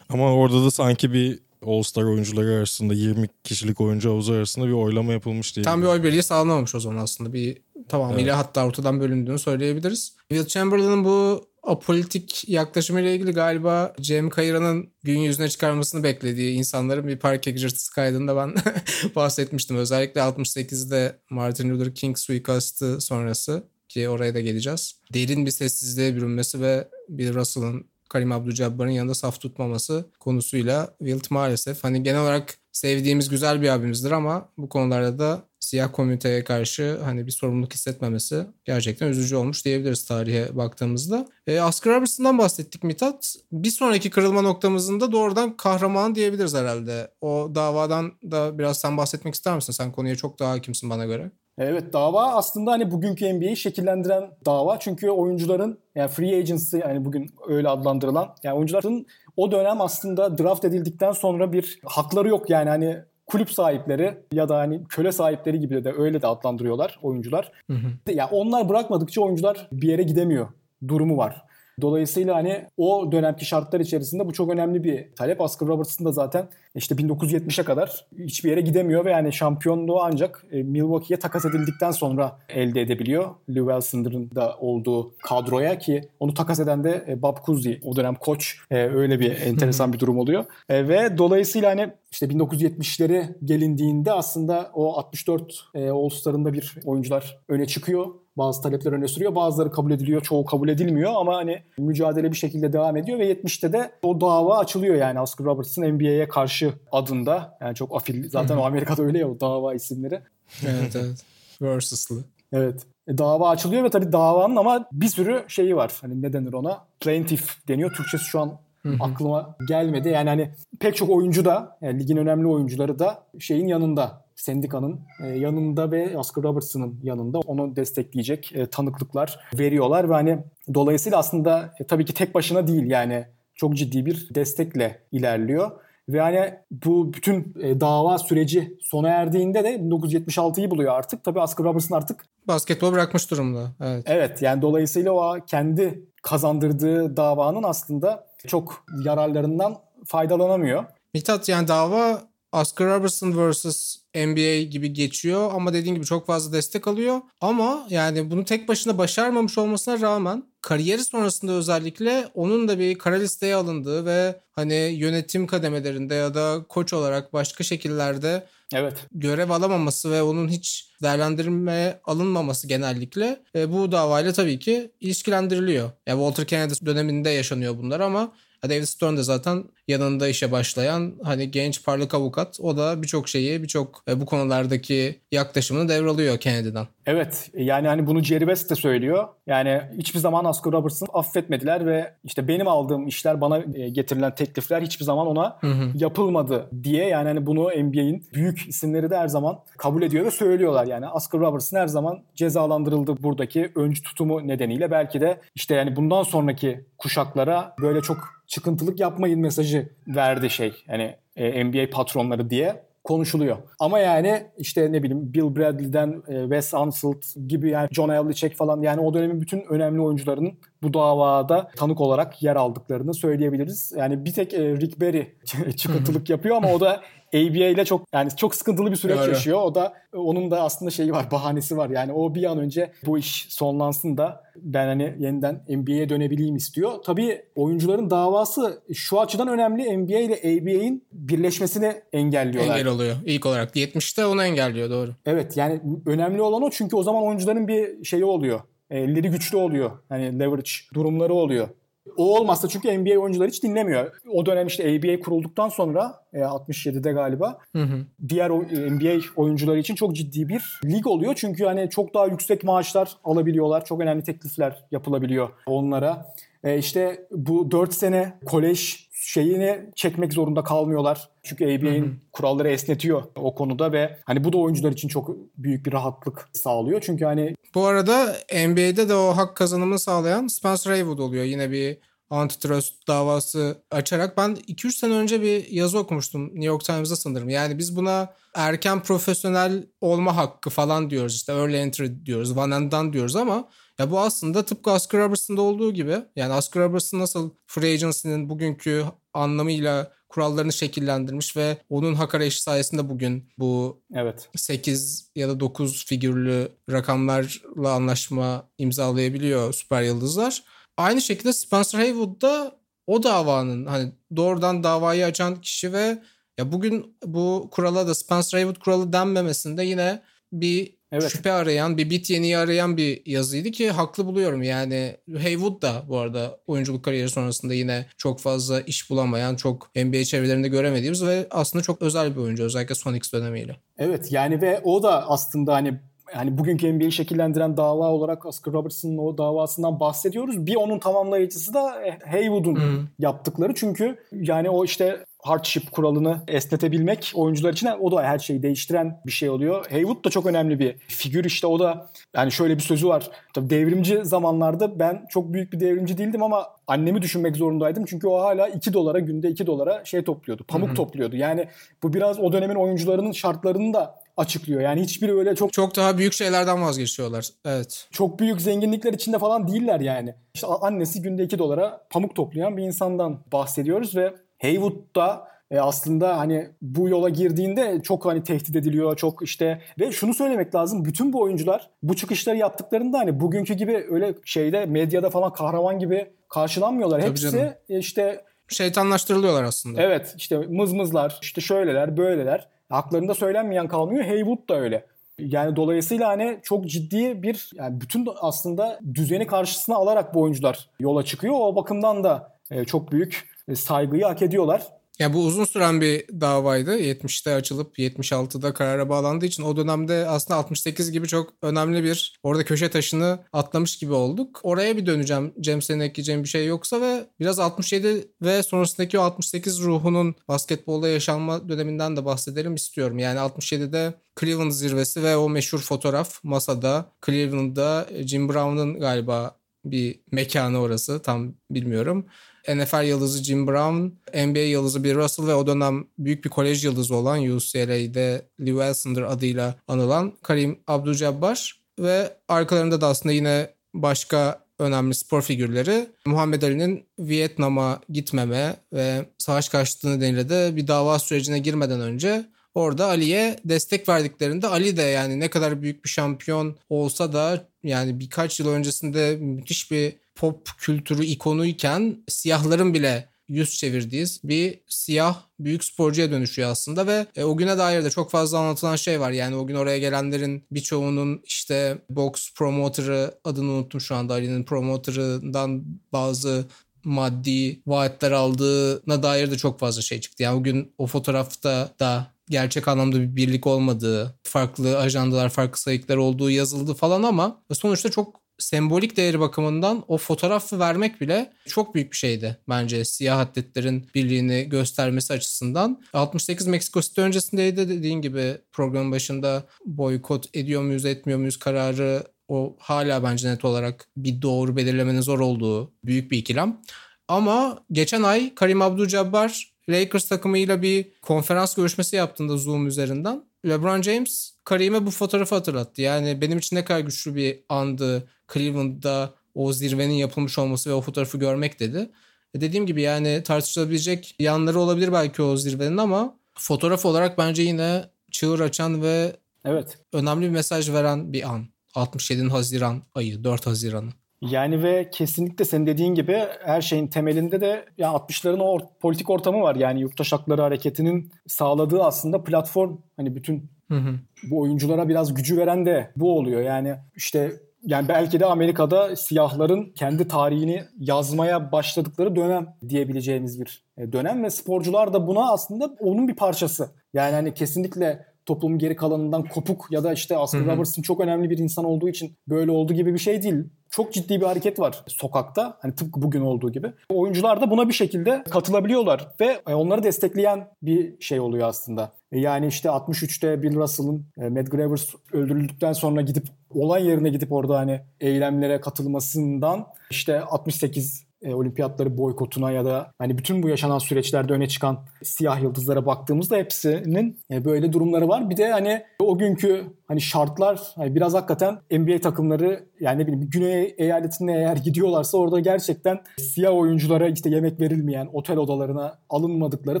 Ama orada da sanki bir All-Star oyuncuları arasında 20 kişilik oyuncu havuzu arasında bir oylama yapılmış diye. Tam bir oy birliği sağlanamamış o zaman aslında. Bir tamamıyla evet. hatta ortadan bölündüğünü söyleyebiliriz. Will Chamberlain'ın bu apolitik yaklaşımıyla ilgili galiba Cem Kayıra'nın gün yüzüne çıkarmasını beklediği insanların bir parke gıcırtısı kaydında ben (laughs) bahsetmiştim. Özellikle 68'de Martin Luther King suikastı sonrası ki oraya da geleceğiz. Derin bir sessizliğe bürünmesi ve Bill Russell'ın Karim Abdul-Jabbar'ın yanında saf tutmaması konusuyla Wilt maalesef hani genel olarak sevdiğimiz güzel bir abimizdir ama bu konularda da siyah komüniteye karşı hani bir sorumluluk hissetmemesi gerçekten üzücü olmuş diyebiliriz tarihe baktığımızda. E, Oscar Robertson'dan bahsettik Mithat. Bir sonraki kırılma noktamızın da doğrudan kahraman diyebiliriz herhalde. O davadan da biraz sen bahsetmek ister misin? Sen konuya çok daha hakimsin bana göre. Evet dava aslında hani bugünkü NBA'yi şekillendiren dava. Çünkü oyuncuların yani free agency yani bugün öyle adlandırılan yani oyuncuların o dönem aslında draft edildikten sonra bir hakları yok yani hani kulüp sahipleri ya da hani köle sahipleri gibi de öyle de adlandırıyorlar oyuncular. Hı hı. Ya onlar bırakmadıkça oyuncular bir yere gidemiyor durumu var. Dolayısıyla hani o dönemki şartlar içerisinde bu çok önemli bir talep. Oscar Robertson da zaten işte 1970'e kadar hiçbir yere gidemiyor ve yani şampiyonluğu ancak e, Milwaukee'ye takas edildikten sonra elde edebiliyor. Lou Wilson'ın da olduğu kadroya ki onu takas eden de e, Bob Cousy o dönem koç. E, öyle bir enteresan bir durum oluyor. Ve dolayısıyla hani işte 1970'lere gelindiğinde aslında o 64 All-Star'ında bir oyuncular öne çıkıyor bazı talepler öne sürüyor. Bazıları kabul ediliyor, çoğu kabul edilmiyor ama hani mücadele bir şekilde devam ediyor ve 70'te de o dava açılıyor yani Oscar Robertson NBA'ye karşı adında. Yani çok afil zaten o Amerika'da öyle ya o dava isimleri. evet evet. Versus'lı. Evet. E, dava açılıyor ve tabii davanın ama bir sürü şeyi var. Hani ne denir ona? Plaintiff deniyor. Türkçesi şu an aklıma gelmedi. Yani hani pek çok oyuncu da yani ligin önemli oyuncuları da şeyin yanında sendikanın e, yanında ve Oscar Robertson'ın yanında onu destekleyecek e, tanıklıklar veriyorlar ve hani dolayısıyla aslında e, tabii ki tek başına değil yani çok ciddi bir destekle ilerliyor. Ve hani bu bütün dava süreci sona erdiğinde de 1976'yı buluyor artık. Tabii Oscar Robertson artık basketbol bırakmış durumda. Evet. Evet yani dolayısıyla o kendi kazandırdığı davanın aslında çok yararlarından faydalanamıyor. Mithat yani dava Oscar Robertson vs. NBA gibi geçiyor ama dediğin gibi çok fazla destek alıyor. Ama yani bunu tek başına başarmamış olmasına rağmen kariyeri sonrasında özellikle onun da bir kara listeye alındığı ve hani yönetim kademelerinde ya da koç olarak başka şekillerde Evet. Görev alamaması ve onun hiç değerlendirmeye alınmaması genellikle e, bu davayla tabii ki ilişkilendiriliyor. Yani Walter Kennedy döneminde yaşanıyor bunlar ama David Stern de zaten yanında işe başlayan hani genç parlak avukat. O da birçok şeyi, birçok e, bu konulardaki yaklaşımını devralıyor Kennedy'den. Evet yani hani bunu Jerry West de söylüyor. Yani hiçbir zaman Oscar Robertson affetmediler ve işte benim aldığım işler bana e, getirilen teklifler hiçbir zaman ona hı hı. yapılmadı diye yani hani bunu NBA'in büyük isimleri de her zaman kabul ediyor ve söylüyorlar. Yani Oscar Robertson her zaman cezalandırıldı buradaki öncü tutumu nedeniyle. Belki de işte yani bundan sonraki kuşaklara böyle çok çıkıntılık yapmayın mesajı verdi şey. Hani e, NBA patronları diye konuşuluyor. Ama yani işte ne bileyim Bill Bradley'den e, Wes Unseld gibi yani John Havlicek falan yani o dönemin bütün önemli oyuncularının bu davada tanık olarak yer aldıklarını söyleyebiliriz. Yani bir tek e, Rick Barry (laughs) çıkıntılık yapıyor ama o da ABA ile çok yani çok sıkıntılı bir süreç Doğru. yaşıyor. O da onun da aslında şeyi var, bahanesi var. Yani o bir an önce bu iş sonlansın da ben hani yeniden NBA'ye dönebileyim istiyor. Tabii oyuncuların davası şu açıdan önemli. NBA ile ABA'in birleşmesini engelliyorlar. Engel oluyor ilk olarak. 70'te onu engelliyor doğru. Evet yani önemli olan o çünkü o zaman oyuncuların bir şeyi oluyor. Elleri güçlü oluyor. Hani leverage durumları oluyor. O olmazsa çünkü NBA oyuncuları hiç dinlemiyor. O dönem işte ABA kurulduktan sonra e, 67'de galiba Hı hı. diğer o- NBA oyuncuları için çok ciddi bir lig oluyor. Çünkü hani çok daha yüksek maaşlar alabiliyorlar. Çok önemli teklifler yapılabiliyor onlara. E işte bu 4 sene kolej şeyini çekmek zorunda kalmıyorlar. Çünkü ABA'in kuralları esnetiyor o konuda ve hani bu da oyuncular için çok büyük bir rahatlık sağlıyor. Çünkü hani Bu arada NBA'de de o hak kazanımını sağlayan Spencer Haywood oluyor. Yine bir antitrust davası açarak. Ben 2-3 sene önce bir yazı okumuştum New York Times'da sanırım. Yani biz buna erken profesyonel olma hakkı falan diyoruz. İşte early entry diyoruz, one and done diyoruz ama ya bu aslında tıpkı Oscar Robertson'da olduğu gibi. Yani Oscar Robertson nasıl free agency'nin bugünkü anlamıyla kurallarını şekillendirmiş ve onun hak arayışı sayesinde bugün bu evet 8 ya da 9 figürlü rakamlarla anlaşma imzalayabiliyor süper yıldızlar. Aynı şekilde Spencer Haywood da o davanın hani doğrudan davayı açan kişi ve ya bugün bu kurala da Spencer Haywood kuralı denmemesinde yine bir Evet. şüphe arayan, bir bit yeniği arayan bir yazıydı ki haklı buluyorum. Yani Haywood da bu arada oyunculuk kariyeri sonrasında yine çok fazla iş bulamayan, çok NBA çevrelerinde göremediğimiz ve aslında çok özel bir oyuncu özellikle Sonics dönemiyle. Evet yani ve o da aslında hani yani bugünkü NBA'yi şekillendiren dava olarak Oscar Robertson'ın o davasından bahsediyoruz. Bir onun tamamlayıcısı da Haywood'un Hı. yaptıkları. Çünkü yani o işte hardship kuralını esnetebilmek oyuncular için o da her şeyi değiştiren bir şey oluyor. Haywood da çok önemli bir figür işte o da yani şöyle bir sözü var. Tabii devrimci zamanlarda ben çok büyük bir devrimci değildim ama annemi düşünmek zorundaydım. Çünkü o hala 2 dolara günde 2 dolara şey topluyordu. Pamuk topluyordu. Yani bu biraz o dönemin oyuncularının şartlarını da açıklıyor. Yani hiçbiri öyle çok Çok daha büyük şeylerden vazgeçiyorlar. Evet. çok büyük zenginlikler içinde falan değiller yani. İşte annesi günde 2 dolara pamuk toplayan bir insandan bahsediyoruz ve Haywood da e, aslında hani bu yola girdiğinde çok hani tehdit ediliyor çok işte ve şunu söylemek lazım bütün bu oyuncular bu çıkışları yaptıklarında hani bugünkü gibi öyle şeyde medyada falan kahraman gibi karşılanmıyorlar. Tabii Hepsi canım. e, işte Şeytanlaştırılıyorlar aslında. Evet işte mızmızlar işte şöyleler böyleler haklarında söylenmeyen kalmıyor. Haywood da öyle. Yani dolayısıyla hani çok ciddi bir yani bütün aslında düzeni karşısına alarak bu oyuncular yola çıkıyor. O bakımdan da e, çok büyük saygıyı hak ediyorlar. Ya bu uzun süren bir davaydı. 70'te açılıp 76'da karara bağlandığı için o dönemde aslında 68 gibi çok önemli bir orada köşe taşını atlamış gibi olduk. Oraya bir döneceğim. Cem senin ekleyeceğin bir şey yoksa ve biraz 67 ve sonrasındaki o 68 ruhunun basketbolda yaşanma döneminden de bahsedelim istiyorum. Yani 67'de Cleveland zirvesi ve o meşhur fotoğraf masada Cleveland'da Jim Brown'un galiba bir mekanı orası tam bilmiyorum. NFL yıldızı Jim Brown, NBA yıldızı Bill Russell ve o dönem büyük bir kolej yıldızı olan UCLA'de Lee Wilsoner adıyla anılan Karim Abdul-Jabbar ve arkalarında da aslında yine başka önemli spor figürleri Muhammed Ali'nin Vietnam'a gitmeme ve savaş karşıtlığı nedeniyle de bir dava sürecine girmeden önce orada Ali'ye destek verdiklerinde Ali de yani ne kadar büyük bir şampiyon olsa da yani birkaç yıl öncesinde müthiş bir pop kültürü ikonuyken siyahların bile yüz çevirdiği bir siyah büyük sporcuya dönüşüyor aslında ve e, o güne dair de çok fazla anlatılan şey var. Yani o gün oraya gelenlerin birçoğunun işte box promoter'ı adını unuttum şu anda Ali'nin promoter'ından bazı maddi vaatler aldığına dair de çok fazla şey çıktı. Yani o gün o fotoğrafta da gerçek anlamda bir birlik olmadığı, farklı ajandalar, farklı sayıklar olduğu yazıldı falan ama sonuçta çok sembolik değeri bakımından o fotoğrafı vermek bile çok büyük bir şeydi bence siyah atletlerin birliğini göstermesi açısından. 68 Meksiko City öncesindeydi dediğin gibi programın başında boykot ediyor muyuz etmiyor muyuz kararı o hala bence net olarak bir doğru belirlemenin zor olduğu büyük bir ikilem. Ama geçen ay Karim Abdul-Jabbar Lakers takımıyla bir konferans görüşmesi yaptığında Zoom üzerinden LeBron James Kareem'e bu fotoğrafı hatırlattı. Yani benim için ne kadar güçlü bir andı Cleveland'da o zirvenin yapılmış olması ve o fotoğrafı görmek dedi. E dediğim gibi yani tartışılabilecek yanları olabilir belki o zirvenin ama fotoğraf olarak bence yine çığır açan ve Evet. önemli bir mesaj veren bir an. 67 Haziran ayı, 4 Haziran'ı. Yani ve kesinlikle senin dediğin gibi her şeyin temelinde de ya 60'ların o or- politik ortamı var. Yani yurttaş hakları hareketinin sağladığı aslında platform hani bütün Hı hı. bu oyunculara biraz gücü veren de bu oluyor. Yani işte yani belki de Amerika'da siyahların kendi tarihini yazmaya başladıkları dönem diyebileceğimiz bir e, dönem ve sporcular da buna aslında onun bir parçası. Yani hani kesinlikle toplumun geri kalanından kopuk ya da işte Oscar. Robertson çok önemli bir insan olduğu için böyle oldu gibi bir şey değil. Çok ciddi bir hareket var sokakta. Hani tıpkı bugün olduğu gibi. Oyuncular da buna bir şekilde katılabiliyorlar ve e, onları destekleyen bir şey oluyor aslında. E, Yani işte 63'te Bill Russell'ın e, Matt Gravers öldürüldükten sonra gidip olay yerine gidip orada hani eylemlere katılmasından işte 68 e, olimpiyatları boykotuna ya da hani bütün bu yaşanan süreçlerde öne çıkan siyah yıldızlara baktığımızda hepsinin e, böyle durumları var. Bir de hani o günkü hani şartlar hani biraz hakikaten NBA takımları yani ne bileyim güney eyaletine eğer (laughs) gidiyorlarsa orada gerçekten siyah oyunculara işte yemek verilmeyen otel odalarına alınmadıkları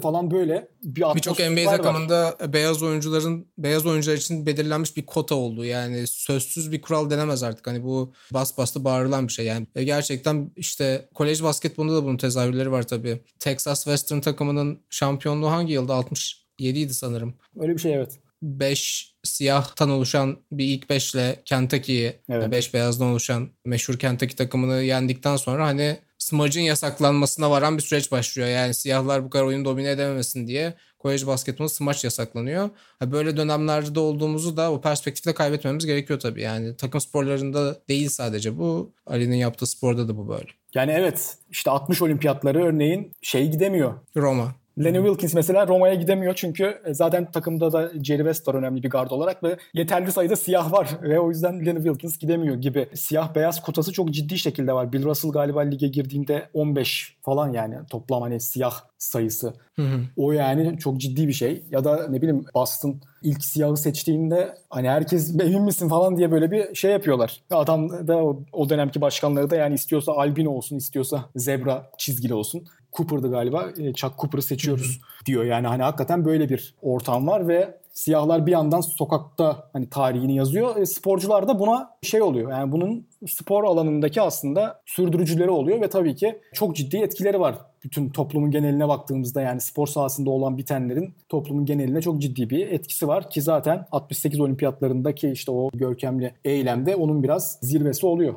falan böyle bir Birçok NBA var. takımında beyaz oyuncuların beyaz oyuncular için belirlenmiş bir kota oldu. Yani sözsüz bir kural denemez artık. Hani bu bas bastı bağırılan bir şey. Yani e, gerçekten işte kolej basketbolunda da bunun tezahürleri var tabii. Texas Western takımının şampiyonluğu hangi yılda? 67 idi sanırım. Öyle bir şey evet. 5 siyahtan oluşan bir ilk 5 ile Kentucky'yi Evet. 5 beyazdan oluşan meşhur Kentucky takımını yendikten sonra hani smacın yasaklanmasına varan bir süreç başlıyor. Yani siyahlar bu kadar oyunu domine edememesin diye kolej basketbolu smaç yasaklanıyor. Ha, Böyle dönemlerde olduğumuzu da o perspektifle kaybetmemiz gerekiyor tabii. Yani takım sporlarında değil sadece bu. Ali'nin yaptığı sporda da bu böyle. Yani evet işte 60 olimpiyatları örneğin şey gidemiyor. Roma. Lenny Wilkins mesela Roma'ya gidemiyor çünkü e, zaten takımda da Jerry West var önemli bir gard olarak ve yeterli sayıda siyah var (laughs) ve o yüzden Lenny Wilkins gidemiyor gibi. Siyah beyaz kotası çok ciddi şekilde var. Bill Russell galiba lige girdiğinde 15 falan yani toplam hani siyah sayısı. Hı hı. O yani çok ciddi bir şey. Ya da ne bileyim Boston ilk siyahı seçtiğinde hani herkes (laughs) emin misin falan diye böyle bir şey yapıyorlar. Adam da o, o dönemki başkanları da yani istiyorsa albino olsun istiyorsa zebra çizgili olsun. Cooper'dı galiba. E, Chuck Cooper'ı seçiyoruz diyor. Yani hani hakikaten böyle bir ortam var ve siyahlar bir yandan sokakta hani tarihini yazıyor. E, sporcular da buna şey oluyor. Yani bunun spor alanındaki aslında sürdürücüleri oluyor ve tabii ki çok ciddi etkileri var. Bütün toplumun geneline baktığımızda yani spor sahasında olan bitenlerin toplumun geneline çok ciddi bir etkisi var ki zaten 68 olimpiyatlarındaki işte o görkemli eylemde onun biraz zirvesi oluyor.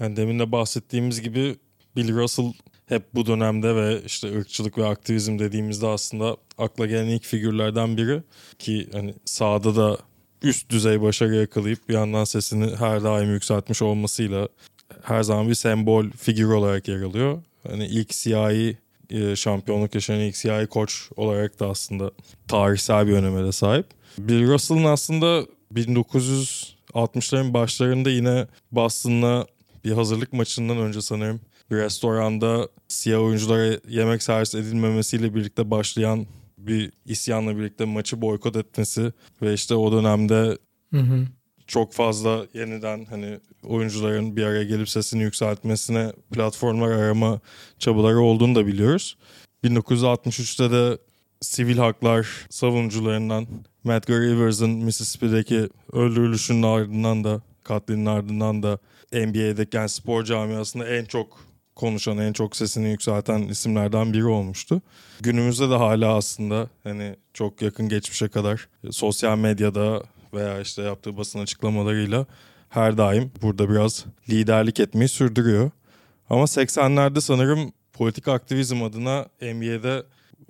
Yani demin de bahsettiğimiz gibi Bill Russell hep bu dönemde ve işte ırkçılık ve aktivizm dediğimizde aslında akla gelen ilk figürlerden biri ki hani sahada da üst düzey başarı yakalayıp bir yandan sesini her daim yükseltmiş olmasıyla her zaman bir sembol figür olarak yer alıyor. Hani ilk siyahi e, şampiyonluk yaşayan ilk siyahi koç olarak da aslında tarihsel bir öneme de sahip. Bill Russell'ın aslında 1960'ların başlarında yine Boston'la bir hazırlık maçından önce sanırım bir restoranda siyah oyunculara yemek servis edilmemesiyle birlikte başlayan bir isyanla birlikte maçı boykot etmesi ve işte o dönemde Hı hı. çok fazla yeniden hani oyuncuların bir araya gelip sesini yükseltmesine platformlar arama çabaları olduğunu da biliyoruz. 1963'te de sivil haklar savunucularından Medgar Evans'ın Mississippi'deki öldürülüşünün ardından da katlinin ardından da NBA'deki yani spor camiasında en çok konuşan, en çok sesini yükselten isimlerden biri olmuştu. Günümüzde de hala aslında hani çok yakın geçmişe kadar sosyal medyada veya işte yaptığı basın açıklamalarıyla her daim burada biraz liderlik etmeyi sürdürüyor. Ama 80'lerde sanırım politik aktivizm adına NBA'de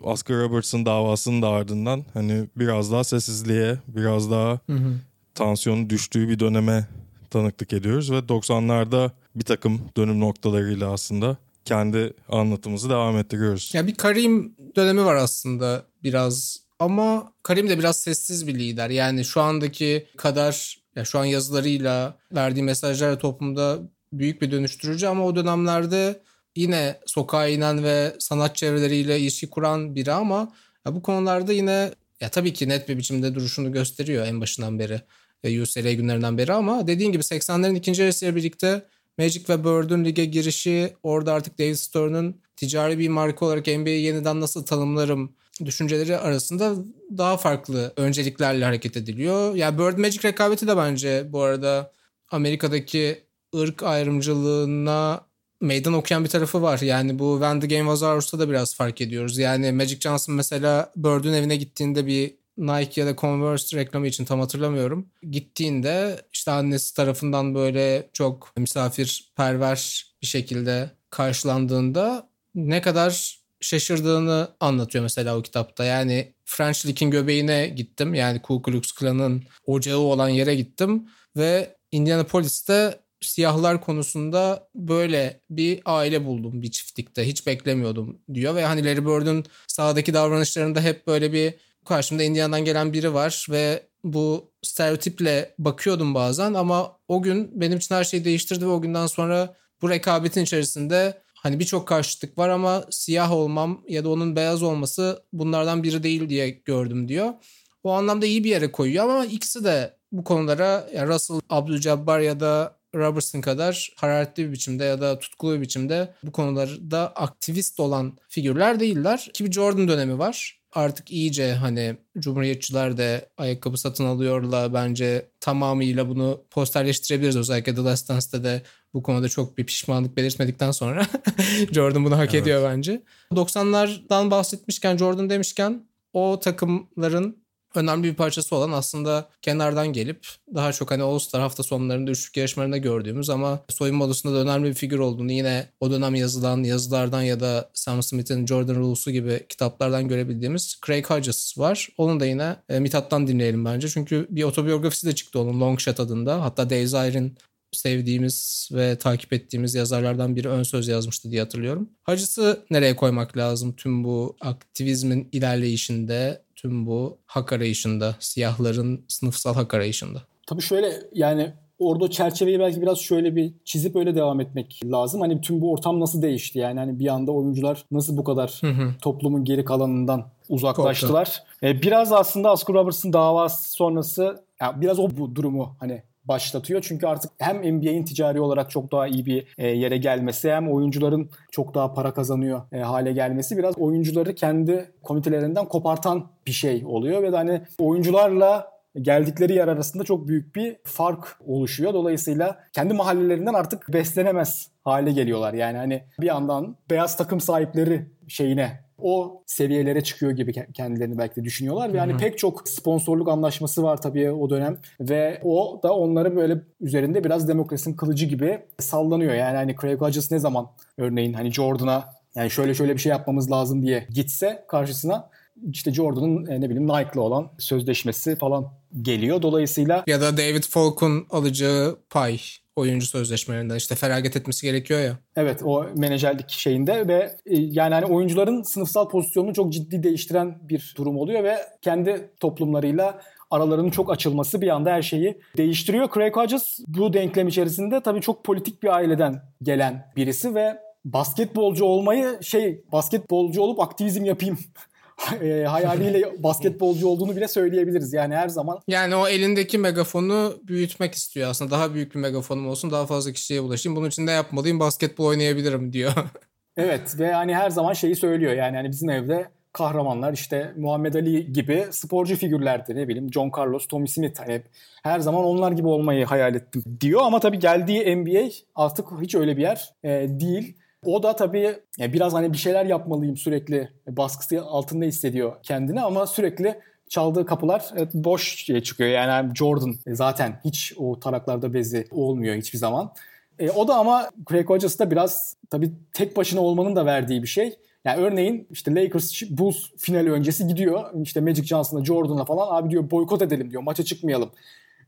Oscar Robertson davasının da ardından hani biraz daha sessizliğe, biraz daha Hı hı. tansiyonun düştüğü bir döneme tanıklık ediyoruz ve 90'larda bir takım dönüm noktalarıyla aslında kendi anlatımımızı devam ettiriyoruz. Ya bir Karim dönemi var aslında biraz ama Karim de biraz sessiz bir lider. Yani şu andaki kadar ya şu an yazılarıyla verdiği mesajlarla toplumda büyük bir dönüştürücü ama o dönemlerde yine sokağa inen ve sanat çevreleriyle ilişki kuran biri ama ya bu konularda yine ya tabii ki net bir biçimde duruşunu gösteriyor en başından beri. E, UCLA günlerinden beri ama dediğin gibi 80'lerin ikinci yarısıyla birlikte Magic ve Bird'ün lige girişi orada artık David Stern'ın ticari bir marka olarak NBA'yi yeniden nasıl tanımlarım düşünceleri arasında daha farklı önceliklerle hareket ediliyor. Ya yani Bird Magic rekabeti de bence bu arada Amerika'daki ırk ayrımcılığına meydan okuyan bir tarafı var. Yani bu When the Game Was Ours'ta da biraz fark ediyoruz. Yani Magic Johnson mesela Bird'ün evine gittiğinde bir Nike ya da Converse reklamı için tam hatırlamıyorum. Gittiğinde işte annesi tarafından böyle çok misafirperver bir şekilde karşılandığında ne kadar şaşırdığını anlatıyor mesela o kitapta. Yani French Lick'in göbeğine gittim. Yani Ku Klux Klan'ın ocağı olan yere gittim ve Indianapolis'te siyahlar konusunda böyle bir aile buldum bir çiftlikte. Hiç beklemiyordum diyor ve hani Larry Bird'ün sahadaki davranışlarında hep böyle bir karşımda Indiana'dan gelen biri var ve bu stereotiple bakıyordum bazen ama o gün benim için her şeyi değiştirdi ve o günden sonra bu rekabetin içerisinde hani birçok karşıtlık var ama siyah olmam ya da onun beyaz olması bunlardan biri değil diye gördüm diyor. O anlamda iyi bir yere koyuyor ama ikisi de bu konulara yani Russell Abdul-Jabbar ya da Robertson kadar hararetli bir biçimde ya da tutkulu bir biçimde bu konularda aktivist olan figürler değiller. Ki bir Jordan dönemi var. Artık iyice hani Cumhuriyetçiler de ayakkabı satın alıyorlar bence tamamıyla bunu posterleştirebiliriz. Özellikle The Last Dance'de de bu konuda çok bir pişmanlık belirtmedikten sonra (laughs) Jordan bunu hak evet. ediyor bence. 90'lardan bahsetmişken Jordan demişken o takımların önemli bir parçası olan aslında kenardan gelip daha çok hani All-Star hafta sonlarında üçlük yarışmalarında gördüğümüz ama soyunma odasında da önemli bir figür olduğunu yine o dönem yazılan yazılardan ya da Sam Smith'in Jordan Rules'u gibi kitaplardan görebildiğimiz Craig Hodges var. Onu da yine e, Mithat'tan dinleyelim bence. Çünkü bir otobiyografisi de çıktı onun Long Shot adında. Hatta Days Iron sevdiğimiz ve takip ettiğimiz yazarlardan biri ön söz yazmıştı diye hatırlıyorum. Hacısı nereye koymak lazım tüm bu aktivizmin ilerleyişinde, tüm bu hak arayışında, siyahların sınıfsal hak arayışında? Tabii şöyle yani orada çerçeveyi belki biraz şöyle bir çizip öyle devam etmek lazım. Hani tüm bu ortam nasıl değişti yani hani bir anda oyuncular nasıl bu kadar hı hı. toplumun geri kalanından uzaklaştılar. Ee, biraz aslında Oscar Robertson davası sonrası yani biraz o bu durumu hani başlatıyor. Çünkü artık hem NBA'in ticari olarak çok daha iyi bir e, yere gelmesi hem oyuncuların çok daha para kazanıyor e, hale gelmesi biraz oyuncuları kendi komitelerinden kopartan bir şey oluyor ve hani oyuncularla geldikleri yer arasında çok büyük bir fark oluşuyor. Dolayısıyla kendi mahallelerinden artık beslenemez hale geliyorlar. Yani hani bir yandan beyaz takım sahipleri şeyine o seviyelere çıkıyor gibi kendilerini belki de düşünüyorlar. Ve yani pek çok sponsorluk anlaşması var tabii o dönem ve o da onları böyle üzerinde biraz demokrasinin kılıcı gibi sallanıyor. Yani hani Craig Hodges ne zaman örneğin hani Jordan'a yani şöyle şöyle bir şey yapmamız lazım diye gitse karşısına işte Jordan'ın e, ne bileyim Nike'la olan sözleşmesi falan geliyor. Dolayısıyla ya da David Falk'un alacağı pay oyuncu sözleşmelerinden işte feragat etmesi gerekiyor ya. Evet o menajerlik şeyinde ve e, yani hani oyuncuların sınıfsal pozisyonunu çok ciddi değiştiren bir durum oluyor ve kendi toplumlarıyla aralarının çok açılması bir anda her şeyi değiştiriyor. Craig Hodges bu denklem içerisinde tabii çok politik bir aileden gelen birisi ve basketbolcu olmayı şey basketbolcu olup aktivizm yapayım (laughs) e, hayaliyle basketbolcu olduğunu bile söyleyebiliriz. Yani her zaman. Yani o elindeki megafonu büyütmek istiyor aslında. Daha büyük bir megafonum olsun, daha fazla kişiye ulaşayım. Bunun için ne yapmalıyım? Basketbol oynayabilirim diyor. (laughs) evet ve hani her zaman şeyi söylüyor. Yani hani bizim evde kahramanlar işte Muhammed Ali gibi sporcu figürlerdi ne bileyim John Carlos, Tommy Smith hani her zaman onlar gibi olmayı hayal ettim diyor ama tabii geldiği NBA artık hiç öyle bir yer e, değil. O da tabii biraz hani bir şeyler yapmalıyım sürekli baskısı altında hissediyor kendini ama sürekli çaldığı kapılar boş çıkıyor. Yani Jordan zaten hiç o taraklarda bezi olmuyor hiçbir zaman. E, o da ama Craig Hodges da biraz tabii tek başına olmanın da verdiği bir şey. Yani örneğin işte Lakers Bulls finali öncesi gidiyor. İşte Magic Johnson'la Jordan'la falan abi diyor boykot edelim diyor. Maça çıkmayalım.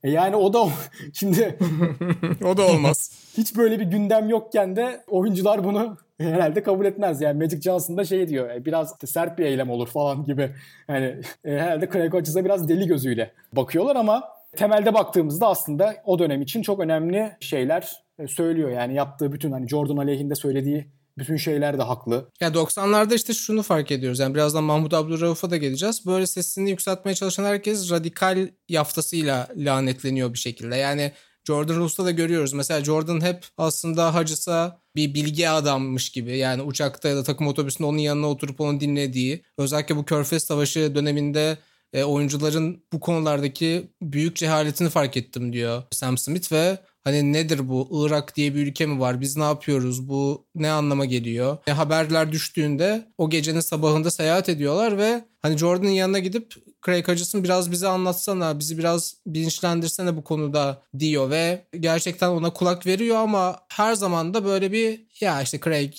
E yani o da (laughs) şimdi (laughs) o da olmaz. (laughs) hiç böyle bir gündem yokken de oyuncular bunu herhalde kabul etmez. Yani Magic Johnson da şey diyor e, biraz sert bir eylem olur falan gibi. Yani e, herhalde Craig Hodges'a biraz deli gözüyle bakıyorlar ama temelde baktığımızda aslında o dönem için çok önemli şeyler e, söylüyor. Yani yaptığı bütün hani Jordan aleyhinde söylediği bütün şeyler de haklı. Ya 90'larda işte şunu fark ediyoruz. Yani birazdan Mahmut Abdurrauf'a da geleceğiz. Böyle sesini yükseltmeye çalışan herkes radikal yaftasıyla lanetleniyor bir şekilde. Yani Jordan Roos'ta da görüyoruz. Mesela Jordan hep aslında Hacıs'a bir bilgi adammış gibi. Yani uçakta ya da takım otobüsünde onun yanına oturup onu dinlediği. Özellikle bu Körfez Savaşı döneminde e, oyuncuların bu konulardaki büyük cehaletini fark ettim diyor Sam Smith ve hani nedir bu? Irak diye bir ülke mi var? Biz ne yapıyoruz? Bu ne anlama geliyor? E, haberler düştüğünde o gecenin sabahında seyahat ediyorlar ve hani Jordan'ın yanına gidip Craig Hutchison biraz bize anlatsana bizi biraz bilinçlendirsene bu konuda diyor ve gerçekten ona kulak veriyor ama her zaman da böyle bir ya işte Craig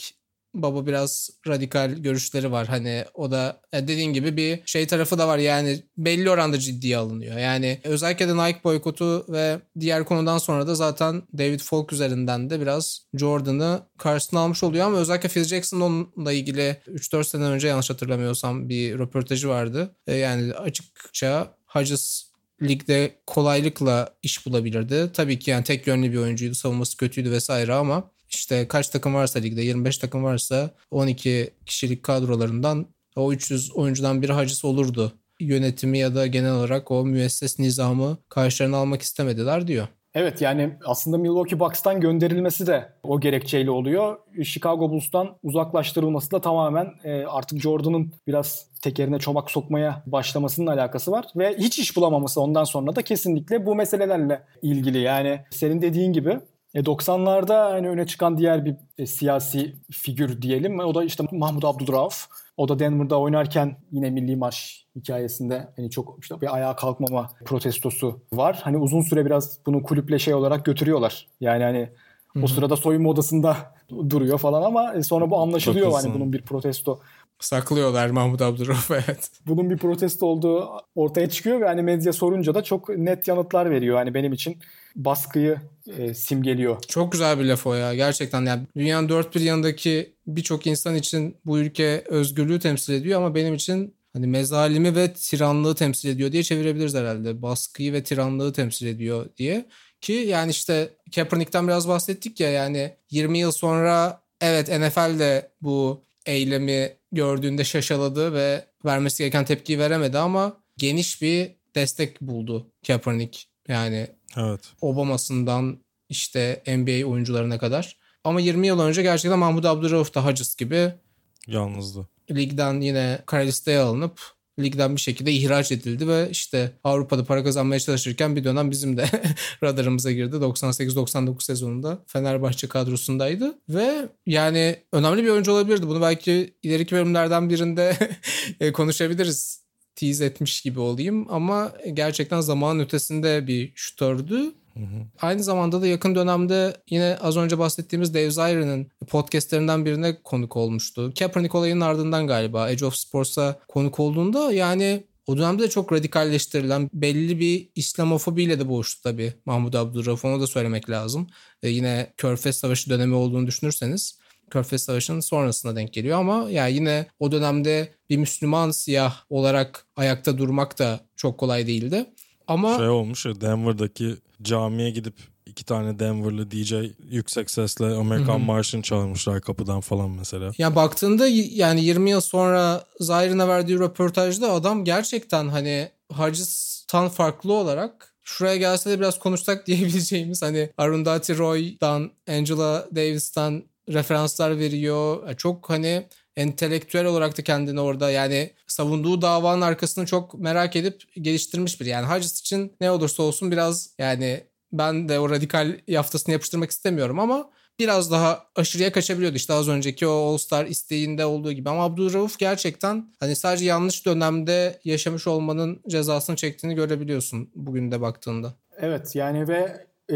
baba biraz radikal görüşleri var. Hani o da e, dediğin gibi bir şey tarafı da var. Yani belli oranda ciddiye alınıyor. Yani özellikle de Nike boykotu ve diğer konudan sonra da zaten David Falk üzerinden de biraz Jordan'ı karşısına almış oluyor ama özellikle Phil Jackson'ın onunla ilgili 3-4 sene önce yanlış hatırlamıyorsam bir röportajı vardı. E, yani açıkça Hodges ligde kolaylıkla iş bulabilirdi. Tabii ki yani tek yönlü bir oyuncuydu. Savunması kötüydü vesaire ama işte kaç takım varsa ligde 25 takım varsa 12 kişilik kadrolarından o 300 oyuncudan biri hacısı olurdu. Yönetimi ya da genel olarak o müesses nizamı karşılarına almak istemediler diyor. Evet yani aslında Milwaukee Bucks'tan gönderilmesi de o gerekçeyle oluyor. Chicago Bulls'tan uzaklaştırılması da tamamen e, artık Jordan'ın biraz tekerine çomak sokmaya başlamasının alakası var. Ve hiç iş bulamaması ondan sonra da kesinlikle bu meselelerle ilgili. Yani senin dediğin gibi e 90'larda hani öne çıkan diğer bir e, siyasi figür diyelim. O da işte Mahmut Abdülrauf. O da Denver'da oynarken yine milli maç hikayesinde hani çok işte bir ayağa kalkmama protestosu var. Hani uzun süre biraz bunu kulüple şey olarak götürüyorlar. Yani hani Hı-hı. o sırada soyunma odasında duruyor falan ama e, sonra bu anlaşılıyor hani bunun bir protesto Saklıyorlar Mahmut Abdurrahman evet. Bunun bir protesto olduğu ortaya çıkıyor ve hani medya sorunca da çok net yanıtlar veriyor. Hani benim için baskıyı e, simgeliyor. Çok güzel bir laf o ya gerçekten. Yani dünyanın dört bir yanındaki birçok insan için bu ülke özgürlüğü temsil ediyor ama benim için hani mezalimi ve tiranlığı temsil ediyor diye çevirebiliriz herhalde. Baskıyı ve tiranlığı temsil ediyor diye. Ki yani işte Kaepernick'ten biraz bahsettik ya yani 20 yıl sonra evet NFL de bu eylemi gördüğünde şaşaladı ve vermesi gereken tepkiyi veremedi ama geniş bir destek buldu Kaepernick. Yani evet. Obama'sından işte NBA oyuncularına kadar. Ama 20 yıl önce gerçekten Mahmut Abdurrauf da Hacis gibi yalnızdı. Ligden yine kara listeye alınıp ligden bir şekilde ihraç edildi ve işte Avrupa'da para kazanmaya çalışırken bir dönem bizim de (laughs) radarımıza girdi. 98-99 sezonunda Fenerbahçe kadrosundaydı ve yani önemli bir oyuncu olabilirdi. Bunu belki ileriki bölümlerden birinde (laughs) e, konuşabiliriz. Tease etmiş gibi olayım ama gerçekten zamanın ötesinde bir şutördü. Aynı zamanda da yakın dönemde yine az önce bahsettiğimiz Dave Zaire'nin podcastlerinden birine konuk olmuştu. Kaepernick olayının ardından galiba Edge of Sports'a konuk olduğunda yani o dönemde de çok radikalleştirilen belli bir İslamofobiyle de boğuştu tabii Mahmut Abdurrahman onu da söylemek lazım. E yine Körfez Savaşı dönemi olduğunu düşünürseniz Körfez Savaşı'nın sonrasına denk geliyor ama yani yine o dönemde bir Müslüman siyah olarak ayakta durmak da çok kolay değildi. Ama şey olmuş ya Denver'daki camiye gidip iki tane Denver'lı DJ yüksek sesle Amerikan Marşı'nı çalmışlar kapıdan falan mesela. Ya baktığında yani 20 yıl sonra Zayrın'a verdiği röportajda adam gerçekten hani Harcis'tan farklı olarak şuraya gelse de biraz konuşsak (laughs) diyebileceğimiz hani Arundhati Roy'dan, Angela Davis'ten referanslar veriyor. Çok hani entelektüel olarak da kendini orada yani savunduğu davanın arkasını çok merak edip geliştirmiş bir. Yani Hodges için ne olursa olsun biraz yani ben de o radikal yaftasını yapıştırmak istemiyorum ama biraz daha aşırıya kaçabiliyordu işte az önceki o All Star isteğinde olduğu gibi. Ama Abdülrauf gerçekten hani sadece yanlış dönemde yaşamış olmanın cezasını çektiğini görebiliyorsun bugün de baktığında. Evet yani ve e,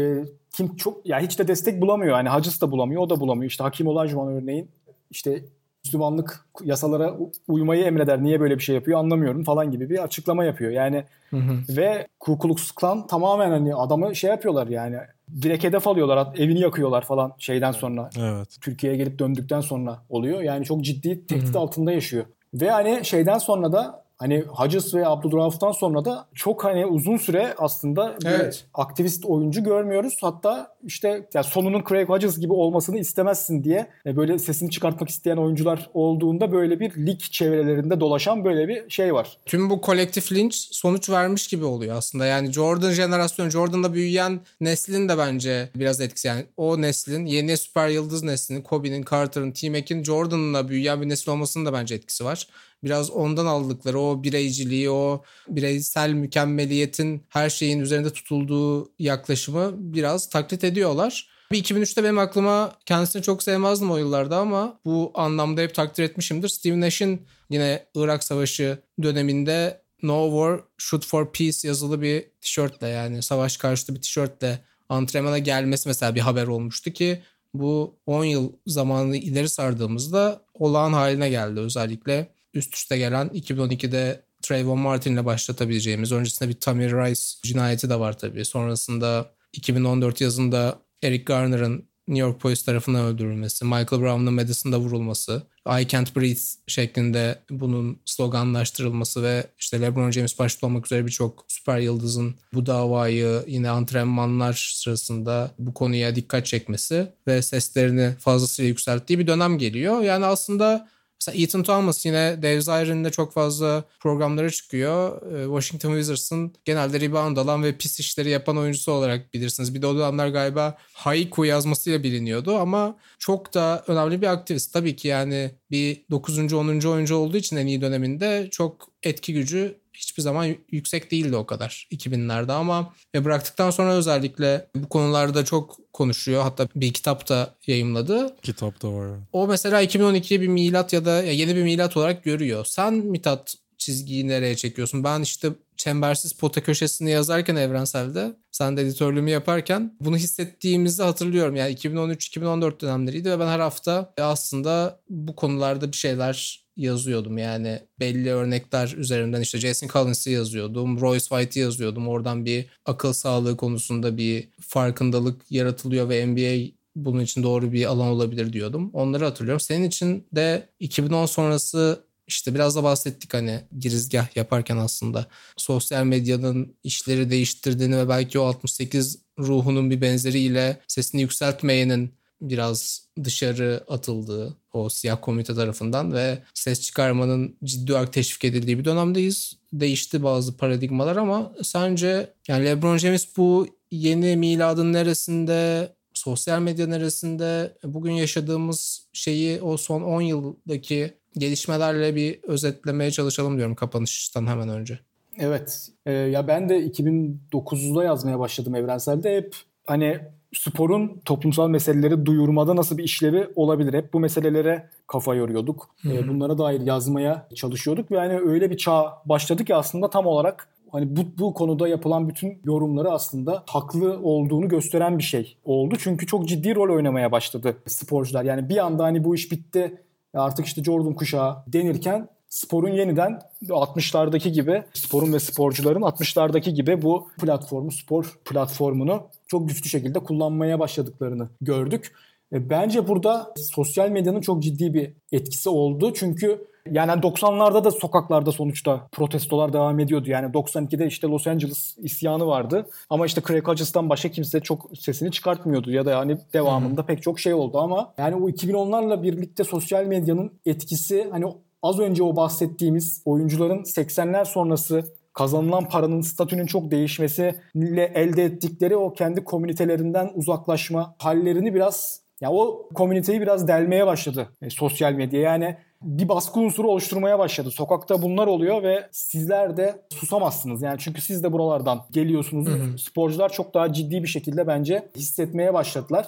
kim çok ya hiç de destek bulamıyor. Yani Hacıs da bulamıyor, o da bulamıyor. İşte Hakim Olajuwon örneğin işte Müslümanlık yasalara uymayı emreder. Niye böyle bir şey yapıyor anlamıyorum falan gibi bir açıklama yapıyor. Yani hı hı. ve Ku Klux Klan tamamen hani adamı şey yapıyorlar yani direkt hedef alıyorlar. Evini yakıyorlar falan şeyden sonra. Evet. Türkiye'ye gelip döndükten sonra oluyor. Yani çok ciddi tehdit hı hı. altında yaşıyor. Ve hani şeyden sonra da hani Hodges ve Abdülrauf'tan sonra da çok hani uzun süre aslında bir Evet. aktivist oyuncu görmüyoruz. Hatta işte ya sonunun Craig Hodges gibi olmasını istemezsin diye böyle sesini çıkartmak isteyen oyuncular olduğunda böyle bir lig çevrelerinde dolaşan böyle bir şey var. Tüm bu kolektif linç sonuç vermiş gibi oluyor aslında. Yani Jordan jenerasyonu, Jordan'da büyüyen neslin de bence biraz etkisi. Yani o neslin, yeni süper yıldız neslinin, Kobe'nin, Carter'ın, T-Mac'in Jordan'la büyüyen bir nesil olmasının da bence etkisi var. Biraz ondan aldıkları o bireyciliği, o bireysel mükemmeliyetin her şeyin üzerinde tutulduğu yaklaşımı biraz taklit ediyorlar. Bir 2003'te benim aklıma kendisini çok sevmezdim o yıllarda ama bu anlamda hep takdir etmişimdir. Steve Nash'in yine Irak Savaşı döneminde No War Shoot for Peace yazılı bir tişörtle yani savaş karşıtı bir tişörtle antrenmana gelmesi mesela bir haber olmuştu ki bu 10 yıl zamanını ileri sardığımızda olağan haline geldi özellikle üst üste gelen 2012'de Trayvon Martin'le başlatabileceğimiz öncesinde bir Tamir Rice cinayeti de var tabii. Sonrasında 2014 yazında Eric Garner'ın New York Polis tarafından öldürülmesi, Michael Brown'un Madison'da vurulması, I Can't Breathe şeklinde bunun sloganlaştırılması ve işte LeBron James başta olmak üzere birçok süper yıldızın bu davayı yine antrenmanlar sırasında bu konuya dikkat çekmesi ve seslerini fazlasıyla yükselttiği bir dönem geliyor. Yani aslında Mesela Ethan Thomas yine Dave Zairin'de çok fazla programlara çıkıyor. Ee, Washington Wizards'ın genelde rebound alan ve pis işleri yapan oyuncusu olarak bilirsiniz. Bir de o dönemler galiba haiku yazmasıyla biliniyordu ama çok da önemli bir aktivist. Tabii ki yani bir 9. 10. oyuncu olduğu için en iyi döneminde çok etki gücü hiçbir zaman yüksek değildi o kadar 2000'lerde ama ve bıraktıktan sonra özellikle bu konularda çok konuşuyor. Hatta bir kitap da yayımladı. Kitapta var. O mesela 2012'yi bir milat ya da yeni bir milat olarak görüyor. Sen Mithat çizgiyi nereye çekiyorsun? Ben işte çembersiz pota köşesini yazarken evrenselde sen de editörlüğümü yaparken bunu hissettiğimizi hatırlıyorum. Yani 2013-2014 dönemleriydi ve ben her hafta aslında bu konularda bir şeyler yazıyordum. Yani belli örnekler üzerinden işte Jason Collins'i yazıyordum, Royce White'i yazıyordum. Oradan bir akıl sağlığı konusunda bir farkındalık yaratılıyor ve NBA bunun için doğru bir alan olabilir diyordum. Onları hatırlıyorum. Senin için de 2010 sonrası işte biraz da bahsettik hani girizgah yaparken aslında sosyal medyanın işleri değiştirdiğini ve belki o 68 ruhunun bir benzeriyle sesini yükseltmeyenin biraz dışarı atıldığı o siyah komite tarafından ve ses çıkarmanın ciddi olarak teşvik edildiği bir dönemdeyiz. Değişti bazı paradigmalar ama sence yani LeBron James bu yeni miladın neresinde sosyal medya neresinde bugün yaşadığımız şeyi o son 10 yıldaki gelişmelerle bir özetlemeye çalışalım diyorum kapanıştan hemen önce. Evet. Ee, ya ben de 2009'da yazmaya başladım Evrensel'de. Hep hani sporun toplumsal meseleleri duyurmada nasıl bir işlevi olabilir? Hep bu meselelere kafa yoruyorduk. Ee, bunlara dair yazmaya çalışıyorduk ve hani öyle bir çağ başladı ki aslında tam olarak hani bu, bu konuda yapılan bütün yorumları aslında haklı olduğunu gösteren bir şey oldu. Çünkü çok ciddi rol oynamaya başladı sporcular. Yani bir anda hani bu iş bitti artık işte Jordan kuşağı denirken sporun yeniden 60'lardaki gibi sporun ve sporcuların 60'lardaki gibi bu platformu spor platformunu çok güçlü şekilde kullanmaya başladıklarını gördük. E, Bence burada sosyal medyanın çok ciddi bir etkisi oldu. Çünkü yani 90'larda da sokaklarda sonuçta protestolar devam ediyordu. Yani 92'de işte Los Angeles isyanı vardı. Ama işte Craig Hodges'tan başka kimse çok sesini çıkartmıyordu. Ya da yani devamında pek çok şey oldu ama yani o 2010'larla birlikte sosyal medyanın etkisi hani az önce o bahsettiğimiz oyuncuların 80'ler sonrası kazanılan paranın statünün çok değişmesiyle elde ettikleri o kendi komünitelerinden uzaklaşma hallerini biraz ya o komüniteyi biraz delmeye başladı e, sosyal medya. Yani bir baskı unsuru oluşturmaya başladı. Sokakta bunlar oluyor ve sizler de susamazsınız. Yani çünkü siz de buralardan geliyorsunuz. Sporcular çok daha ciddi bir şekilde bence hissetmeye başladılar.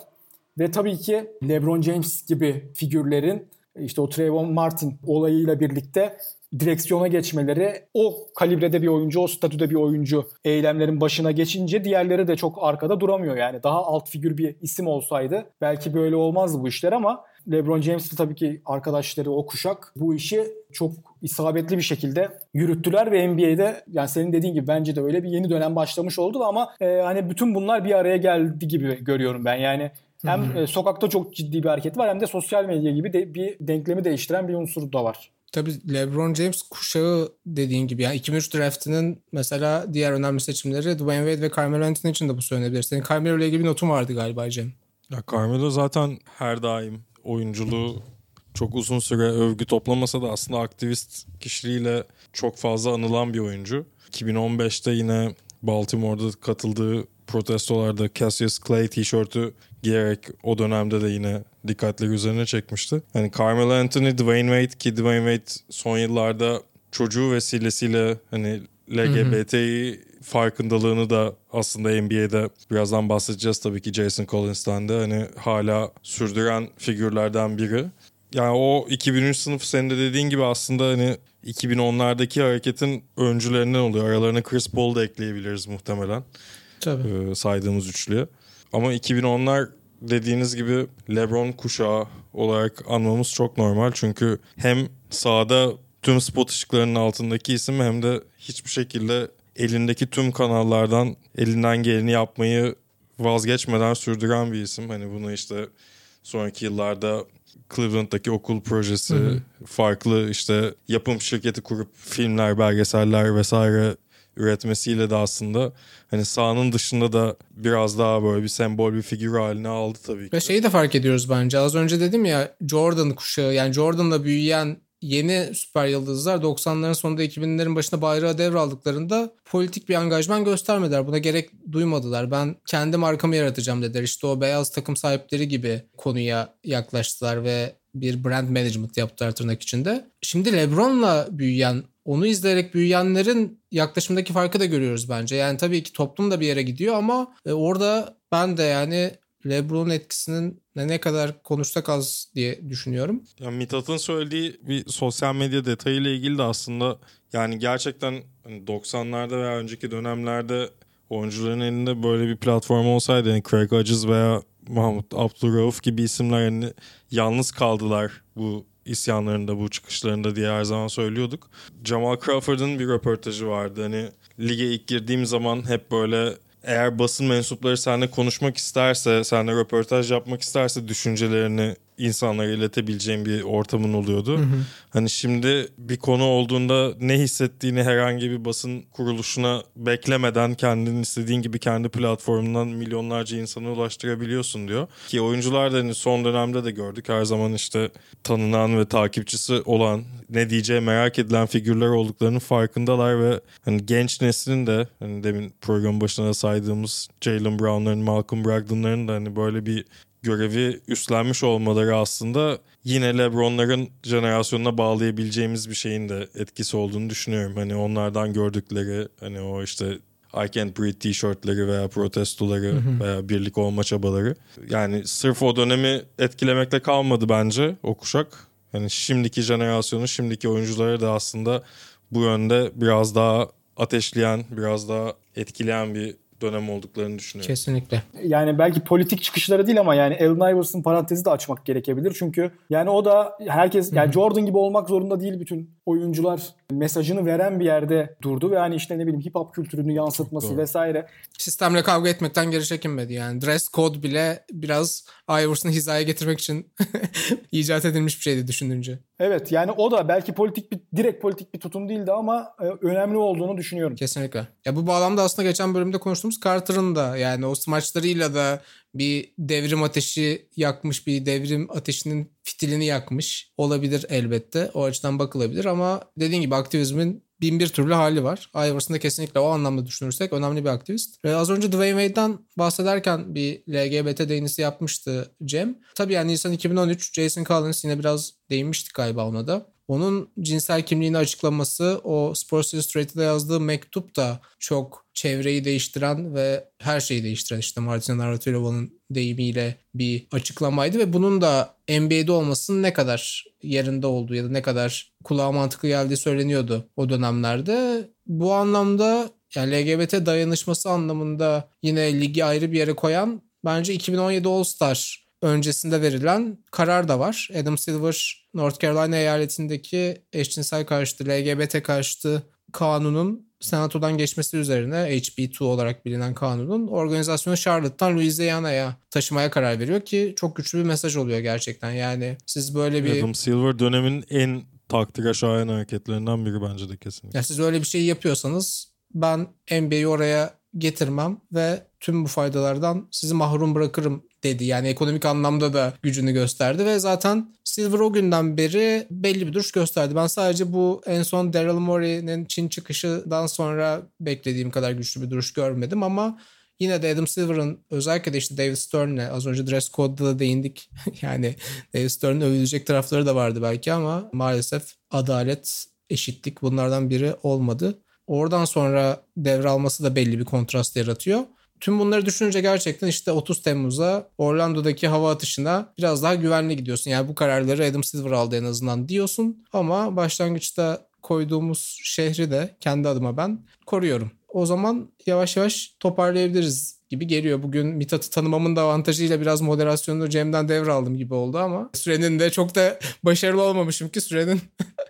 Ve tabii ki LeBron James gibi figürlerin işte o Trayvon Martin olayıyla birlikte direksiyona geçmeleri o kalibrede bir oyuncu, o statüde bir oyuncu eylemlerin başına geçince diğerleri de çok arkada duramıyor. Yani daha alt figür bir isim olsaydı belki böyle olmazdı bu işler ama LeBron James de tabii ki arkadaşları o kuşak bu işi çok isabetli bir şekilde yürüttüler ve NBA'de yani senin dediğin gibi bence de öyle bir yeni dönem başlamış oldu ama e, hani bütün bunlar bir araya geldi gibi görüyorum ben. Yani hem e, sokakta çok ciddi bir hareket var hem de sosyal medya gibi de bir denklemi değiştiren bir unsur da var. Tabii LeBron James kuşağı dediğin gibi yani 2003 draftının mesela diğer önemli seçimleri Dwayne Wade ve Carmelo Anthony için de bu söylenebilir. Senin Carmelo ile ilgili bir notun vardı galiba Cem. Ya Carmelo zaten her daim oyunculuğu çok uzun süre övgü toplamasa da aslında aktivist kişiliğiyle çok fazla anılan bir oyuncu. 2015'te yine Baltimore'da katıldığı protestolarda Cassius Clay tişörtü giyerek o dönemde de yine dikkatleri üzerine çekmişti. Yani Carmelo Anthony, Dwayne Wade ki Dwayne Wade son yıllarda çocuğu vesilesiyle hani LGBT'yi farkındalığını da aslında NBA'de birazdan bahsedeceğiz tabii ki Jason Collins'ten de hani hala sürdüren figürlerden biri. Yani o 2003 sınıf senin de dediğin gibi aslında hani 2010'lardaki hareketin öncülerinden oluyor. Aralarına Chris Paul da ekleyebiliriz muhtemelen Tabii. e, saydığımız üçlüye. Ama 2010'lar dediğiniz gibi LeBron kuşağı olarak anmamız çok normal. Çünkü hem sahada tüm spot ışıklarının altındaki isim hem de hiçbir şekilde elindeki tüm kanallardan elinden geleni yapmayı vazgeçmeden sürdüren bir isim. Hani bunu işte sonraki yıllarda Cleveland'daki okul projesi, farklı işte yapım şirketi kurup filmler, belgeseller vesaire üretmesiyle de aslında hani sahanın dışında da biraz daha böyle bir sembol bir figür haline aldı tabii ki. Ve şeyi de fark ediyoruz bence. Az önce dedim ya Jordan kuşağı yani Jordan'la büyüyen yeni süper yıldızlar 90'ların sonunda 2000'lerin başında bayrağı devraldıklarında politik bir angajman göstermediler. Buna gerek duymadılar. Ben kendi markamı yaratacağım dediler. İşte o beyaz takım sahipleri gibi konuya yaklaştılar ve bir brand management yaptılar tırnak içinde. Şimdi LeBron'la büyüyen, onu izleyerek büyüyenlerin yaklaşımdaki farkı da görüyoruz bence. Yani tabii ki toplum da bir yere gidiyor ama e, orada ben de yani LeBron'un etkisinin ne, ne kadar konuşsak az diye düşünüyorum. Yani Mithat'ın söylediği bir sosyal medya detayıyla ilgili de aslında yani gerçekten hani 90'larda veya önceki dönemlerde oyuncuların elinde böyle bir platform olsaydı hani Craig Hodges veya Mahmut Abdurrauf gibi isimler hani yalnız kaldılar bu isyanlarında, bu çıkışlarında diye her zaman söylüyorduk. Jamal Crawford'ın bir röportajı vardı. Hani lige ilk girdiğim zaman hep böyle eğer basın mensupları seninle konuşmak isterse, seninle röportaj yapmak isterse düşüncelerini insanlara iletebileceğim bir ortamın oluyordu. Hani şimdi bir konu olduğunda ne hissettiğini herhangi bir basın kuruluşuna beklemeden kendin istediğin gibi kendi platformundan milyonlarca insana ulaştırabiliyorsun diyor. Ki oyuncular da hani son dönemde de gördük her zaman işte tanınan ve takipçisi olan ne diyeceği merak edilen figürler olduklarının farkındalar ve hani genç neslin de hani demin program başına saydığımız Jalen Brown'ların, Malcolm Brogdon'ların da hani böyle bir görevi üstlenmiş olmaları aslında yine LeBron'ların jenerasyonuna bağlayabileceğimiz bir şeyin de etkisi olduğunu düşünüyorum. Hani onlardan gördükleri hani o işte I can't breathe tişörtleri veya protestoları veya birlik olma çabaları. Yani sırf o dönemi etkilemekle kalmadı bence o kuşak. Hani şimdiki jenerasyonu, şimdiki oyuncuları da aslında bu yönde biraz daha ateşleyen, biraz daha etkileyen bir dönem olduklarını düşünüyorum. Kesinlikle. Yani belki politik çıkışları değil ama yani Allen Iverson parantezi de açmak gerekebilir. Çünkü yani o da herkes yani Jordan gibi olmak zorunda değil bütün oyuncular mesajını veren bir yerde durdu ve hani işte ne bileyim hip hop kültürünü yansıtması doğru. vesaire. Sistemle kavga etmekten geri çekinmedi yani. Dress code bile biraz Iverson'ı hizaya getirmek için (laughs) icat edilmiş bir şeydi düşününce. Evet yani o da belki politik bir direkt politik bir tutum değildi ama e, önemli olduğunu düşünüyorum. Kesinlikle. Ya bu bağlamda aslında geçen bölümde konuştuğumuz Carter'ın da yani o smaçlarıyla da bir devrim ateşi yakmış, bir devrim ateşinin fitilini yakmış olabilir elbette. O açıdan bakılabilir ama dediğin gibi aktivizmin bin bir türlü hali var. Iverson da kesinlikle o anlamda düşünürsek önemli bir aktivist. Ve az önce Dwayne Wade'den bahsederken bir LGBT değinisi yapmıştı Cem. Tabii yani Nisan 2013 Jason Collins yine biraz değinmiştik galiba ona da. Onun cinsel kimliğini açıklaması o Sports Illustrated'da yazdığı mektup da çok çevreyi değiştiren ve her şeyi değiştiren işte Martina Navratilovan'ın deyimiyle bir açıklamaydı ve bunun da NBA'de olmasının ne kadar yerinde olduğu ya da ne kadar kulağa mantıklı geldiği söyleniyordu o dönemlerde. Bu anlamda yani LGBT dayanışması anlamında yine ligi ayrı bir yere koyan bence 2017 All-Star öncesinde verilen karar da var. Adam Silver North Carolina eyaletindeki eşcinsel karşıtı, LGBT karşıtı kanunun senatodan geçmesi üzerine HB2 olarak bilinen kanunun organizasyonu Charlotte'tan Louisiana'ya taşımaya karar veriyor ki çok güçlü bir mesaj oluyor gerçekten. Yani siz böyle bir Adam Silver dönemin en takdire şayan hareketlerinden biri bence de kesinlikle. Ya siz öyle bir şey yapıyorsanız ben NBA'yi oraya getirmem ve tüm bu faydalardan sizi mahrum bırakırım dedi. Yani ekonomik anlamda da gücünü gösterdi ve zaten Silver o günden beri belli bir duruş gösterdi. Ben sadece bu en son Daryl Morey'nin Çin çıkışından sonra beklediğim kadar güçlü bir duruş görmedim ama yine de Adam Silver'ın özellikle de işte David Stern'le az önce dress code'da da değindik. (laughs) yani David Stern'ın övülecek tarafları da vardı belki ama maalesef adalet, eşitlik bunlardan biri olmadı. Oradan sonra devralması da belli bir kontrast yaratıyor. Tüm bunları düşününce gerçekten işte 30 Temmuz'a Orlando'daki hava atışına biraz daha güvenli gidiyorsun. Yani bu kararları Adam Silver aldı en azından diyorsun. Ama başlangıçta koyduğumuz şehri de kendi adıma ben koruyorum. O zaman yavaş yavaş toparlayabiliriz gibi geliyor. Bugün Mithat'ı tanımamın da avantajıyla biraz moderasyonu Cem'den devraldım gibi oldu ama sürenin de çok da (laughs) başarılı olmamışım ki sürenin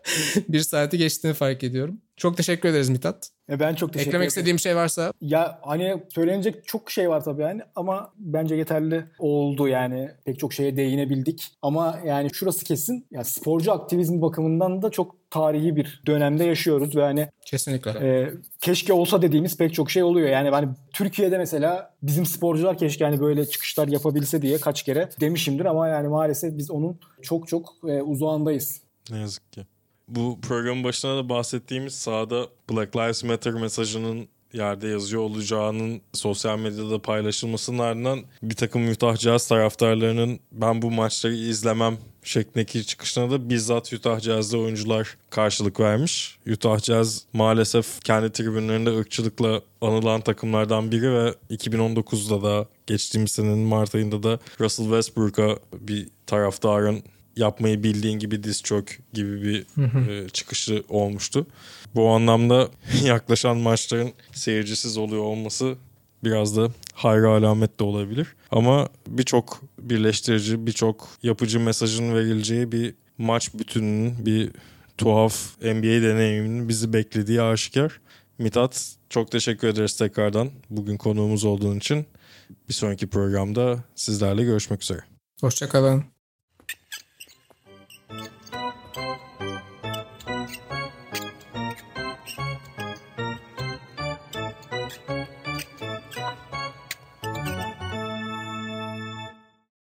(laughs) bir saati geçtiğini fark ediyorum. Çok teşekkür ederiz Mithat. E ben çok teşekkür Eklemek ederim. istediğim şey varsa Ya hani söylenecek çok şey var tabii yani ama bence yeterli oldu yani. Pek çok şeye değinebildik. Ama yani şurası kesin. Ya sporcu aktivizm bakımından da çok tarihi bir dönemde yaşıyoruz ve hani kesinlikle. e, keşke olsa dediğimiz pek çok şey oluyor. Yani hani Türkiye'de mesela bizim sporcular keşke hani böyle çıkışlar yapabilse diye kaç kere demişimdir ama yani maalesef biz onun çok çok e, uzağındayız. Ne yazık ki. Bu programın başına da bahsettiğimiz sahada Black Lives Matter mesajının yerde yazıyor olacağının sosyal medyada paylaşılmasının ardından bir takım Utah Jazz taraftarlarının ben bu maçları izlemem şeklindeki çıkışına da bizzat Utah Jazz'da oyuncular karşılık vermiş. Utah Jazz maalesef kendi tribünlerinde ırkçılıkla anılan takımlardan biri ve 2019'da da geçtiğimiz senenin Mart ayında da Russell Westbrook'a bir taraftarın yapmayı bildiğin gibi diz çök gibi bir e, çıkışı olmuştu. Bu anlamda (laughs) yaklaşan maçların seyircisiz oluyor olması biraz da hayra alamet de olabilir. Ama birçok birleştirici, birçok yapıcı mesajın verileceği bir maç bütününün, bir tuhaf NBA deneyiminin bizi beklediği aşikar. Mithat çok teşekkür ederiz tekrardan bugün konuğumuz olduğun için. Bir sonraki programda sizlerle görüşmek üzere. Hoşçakalın.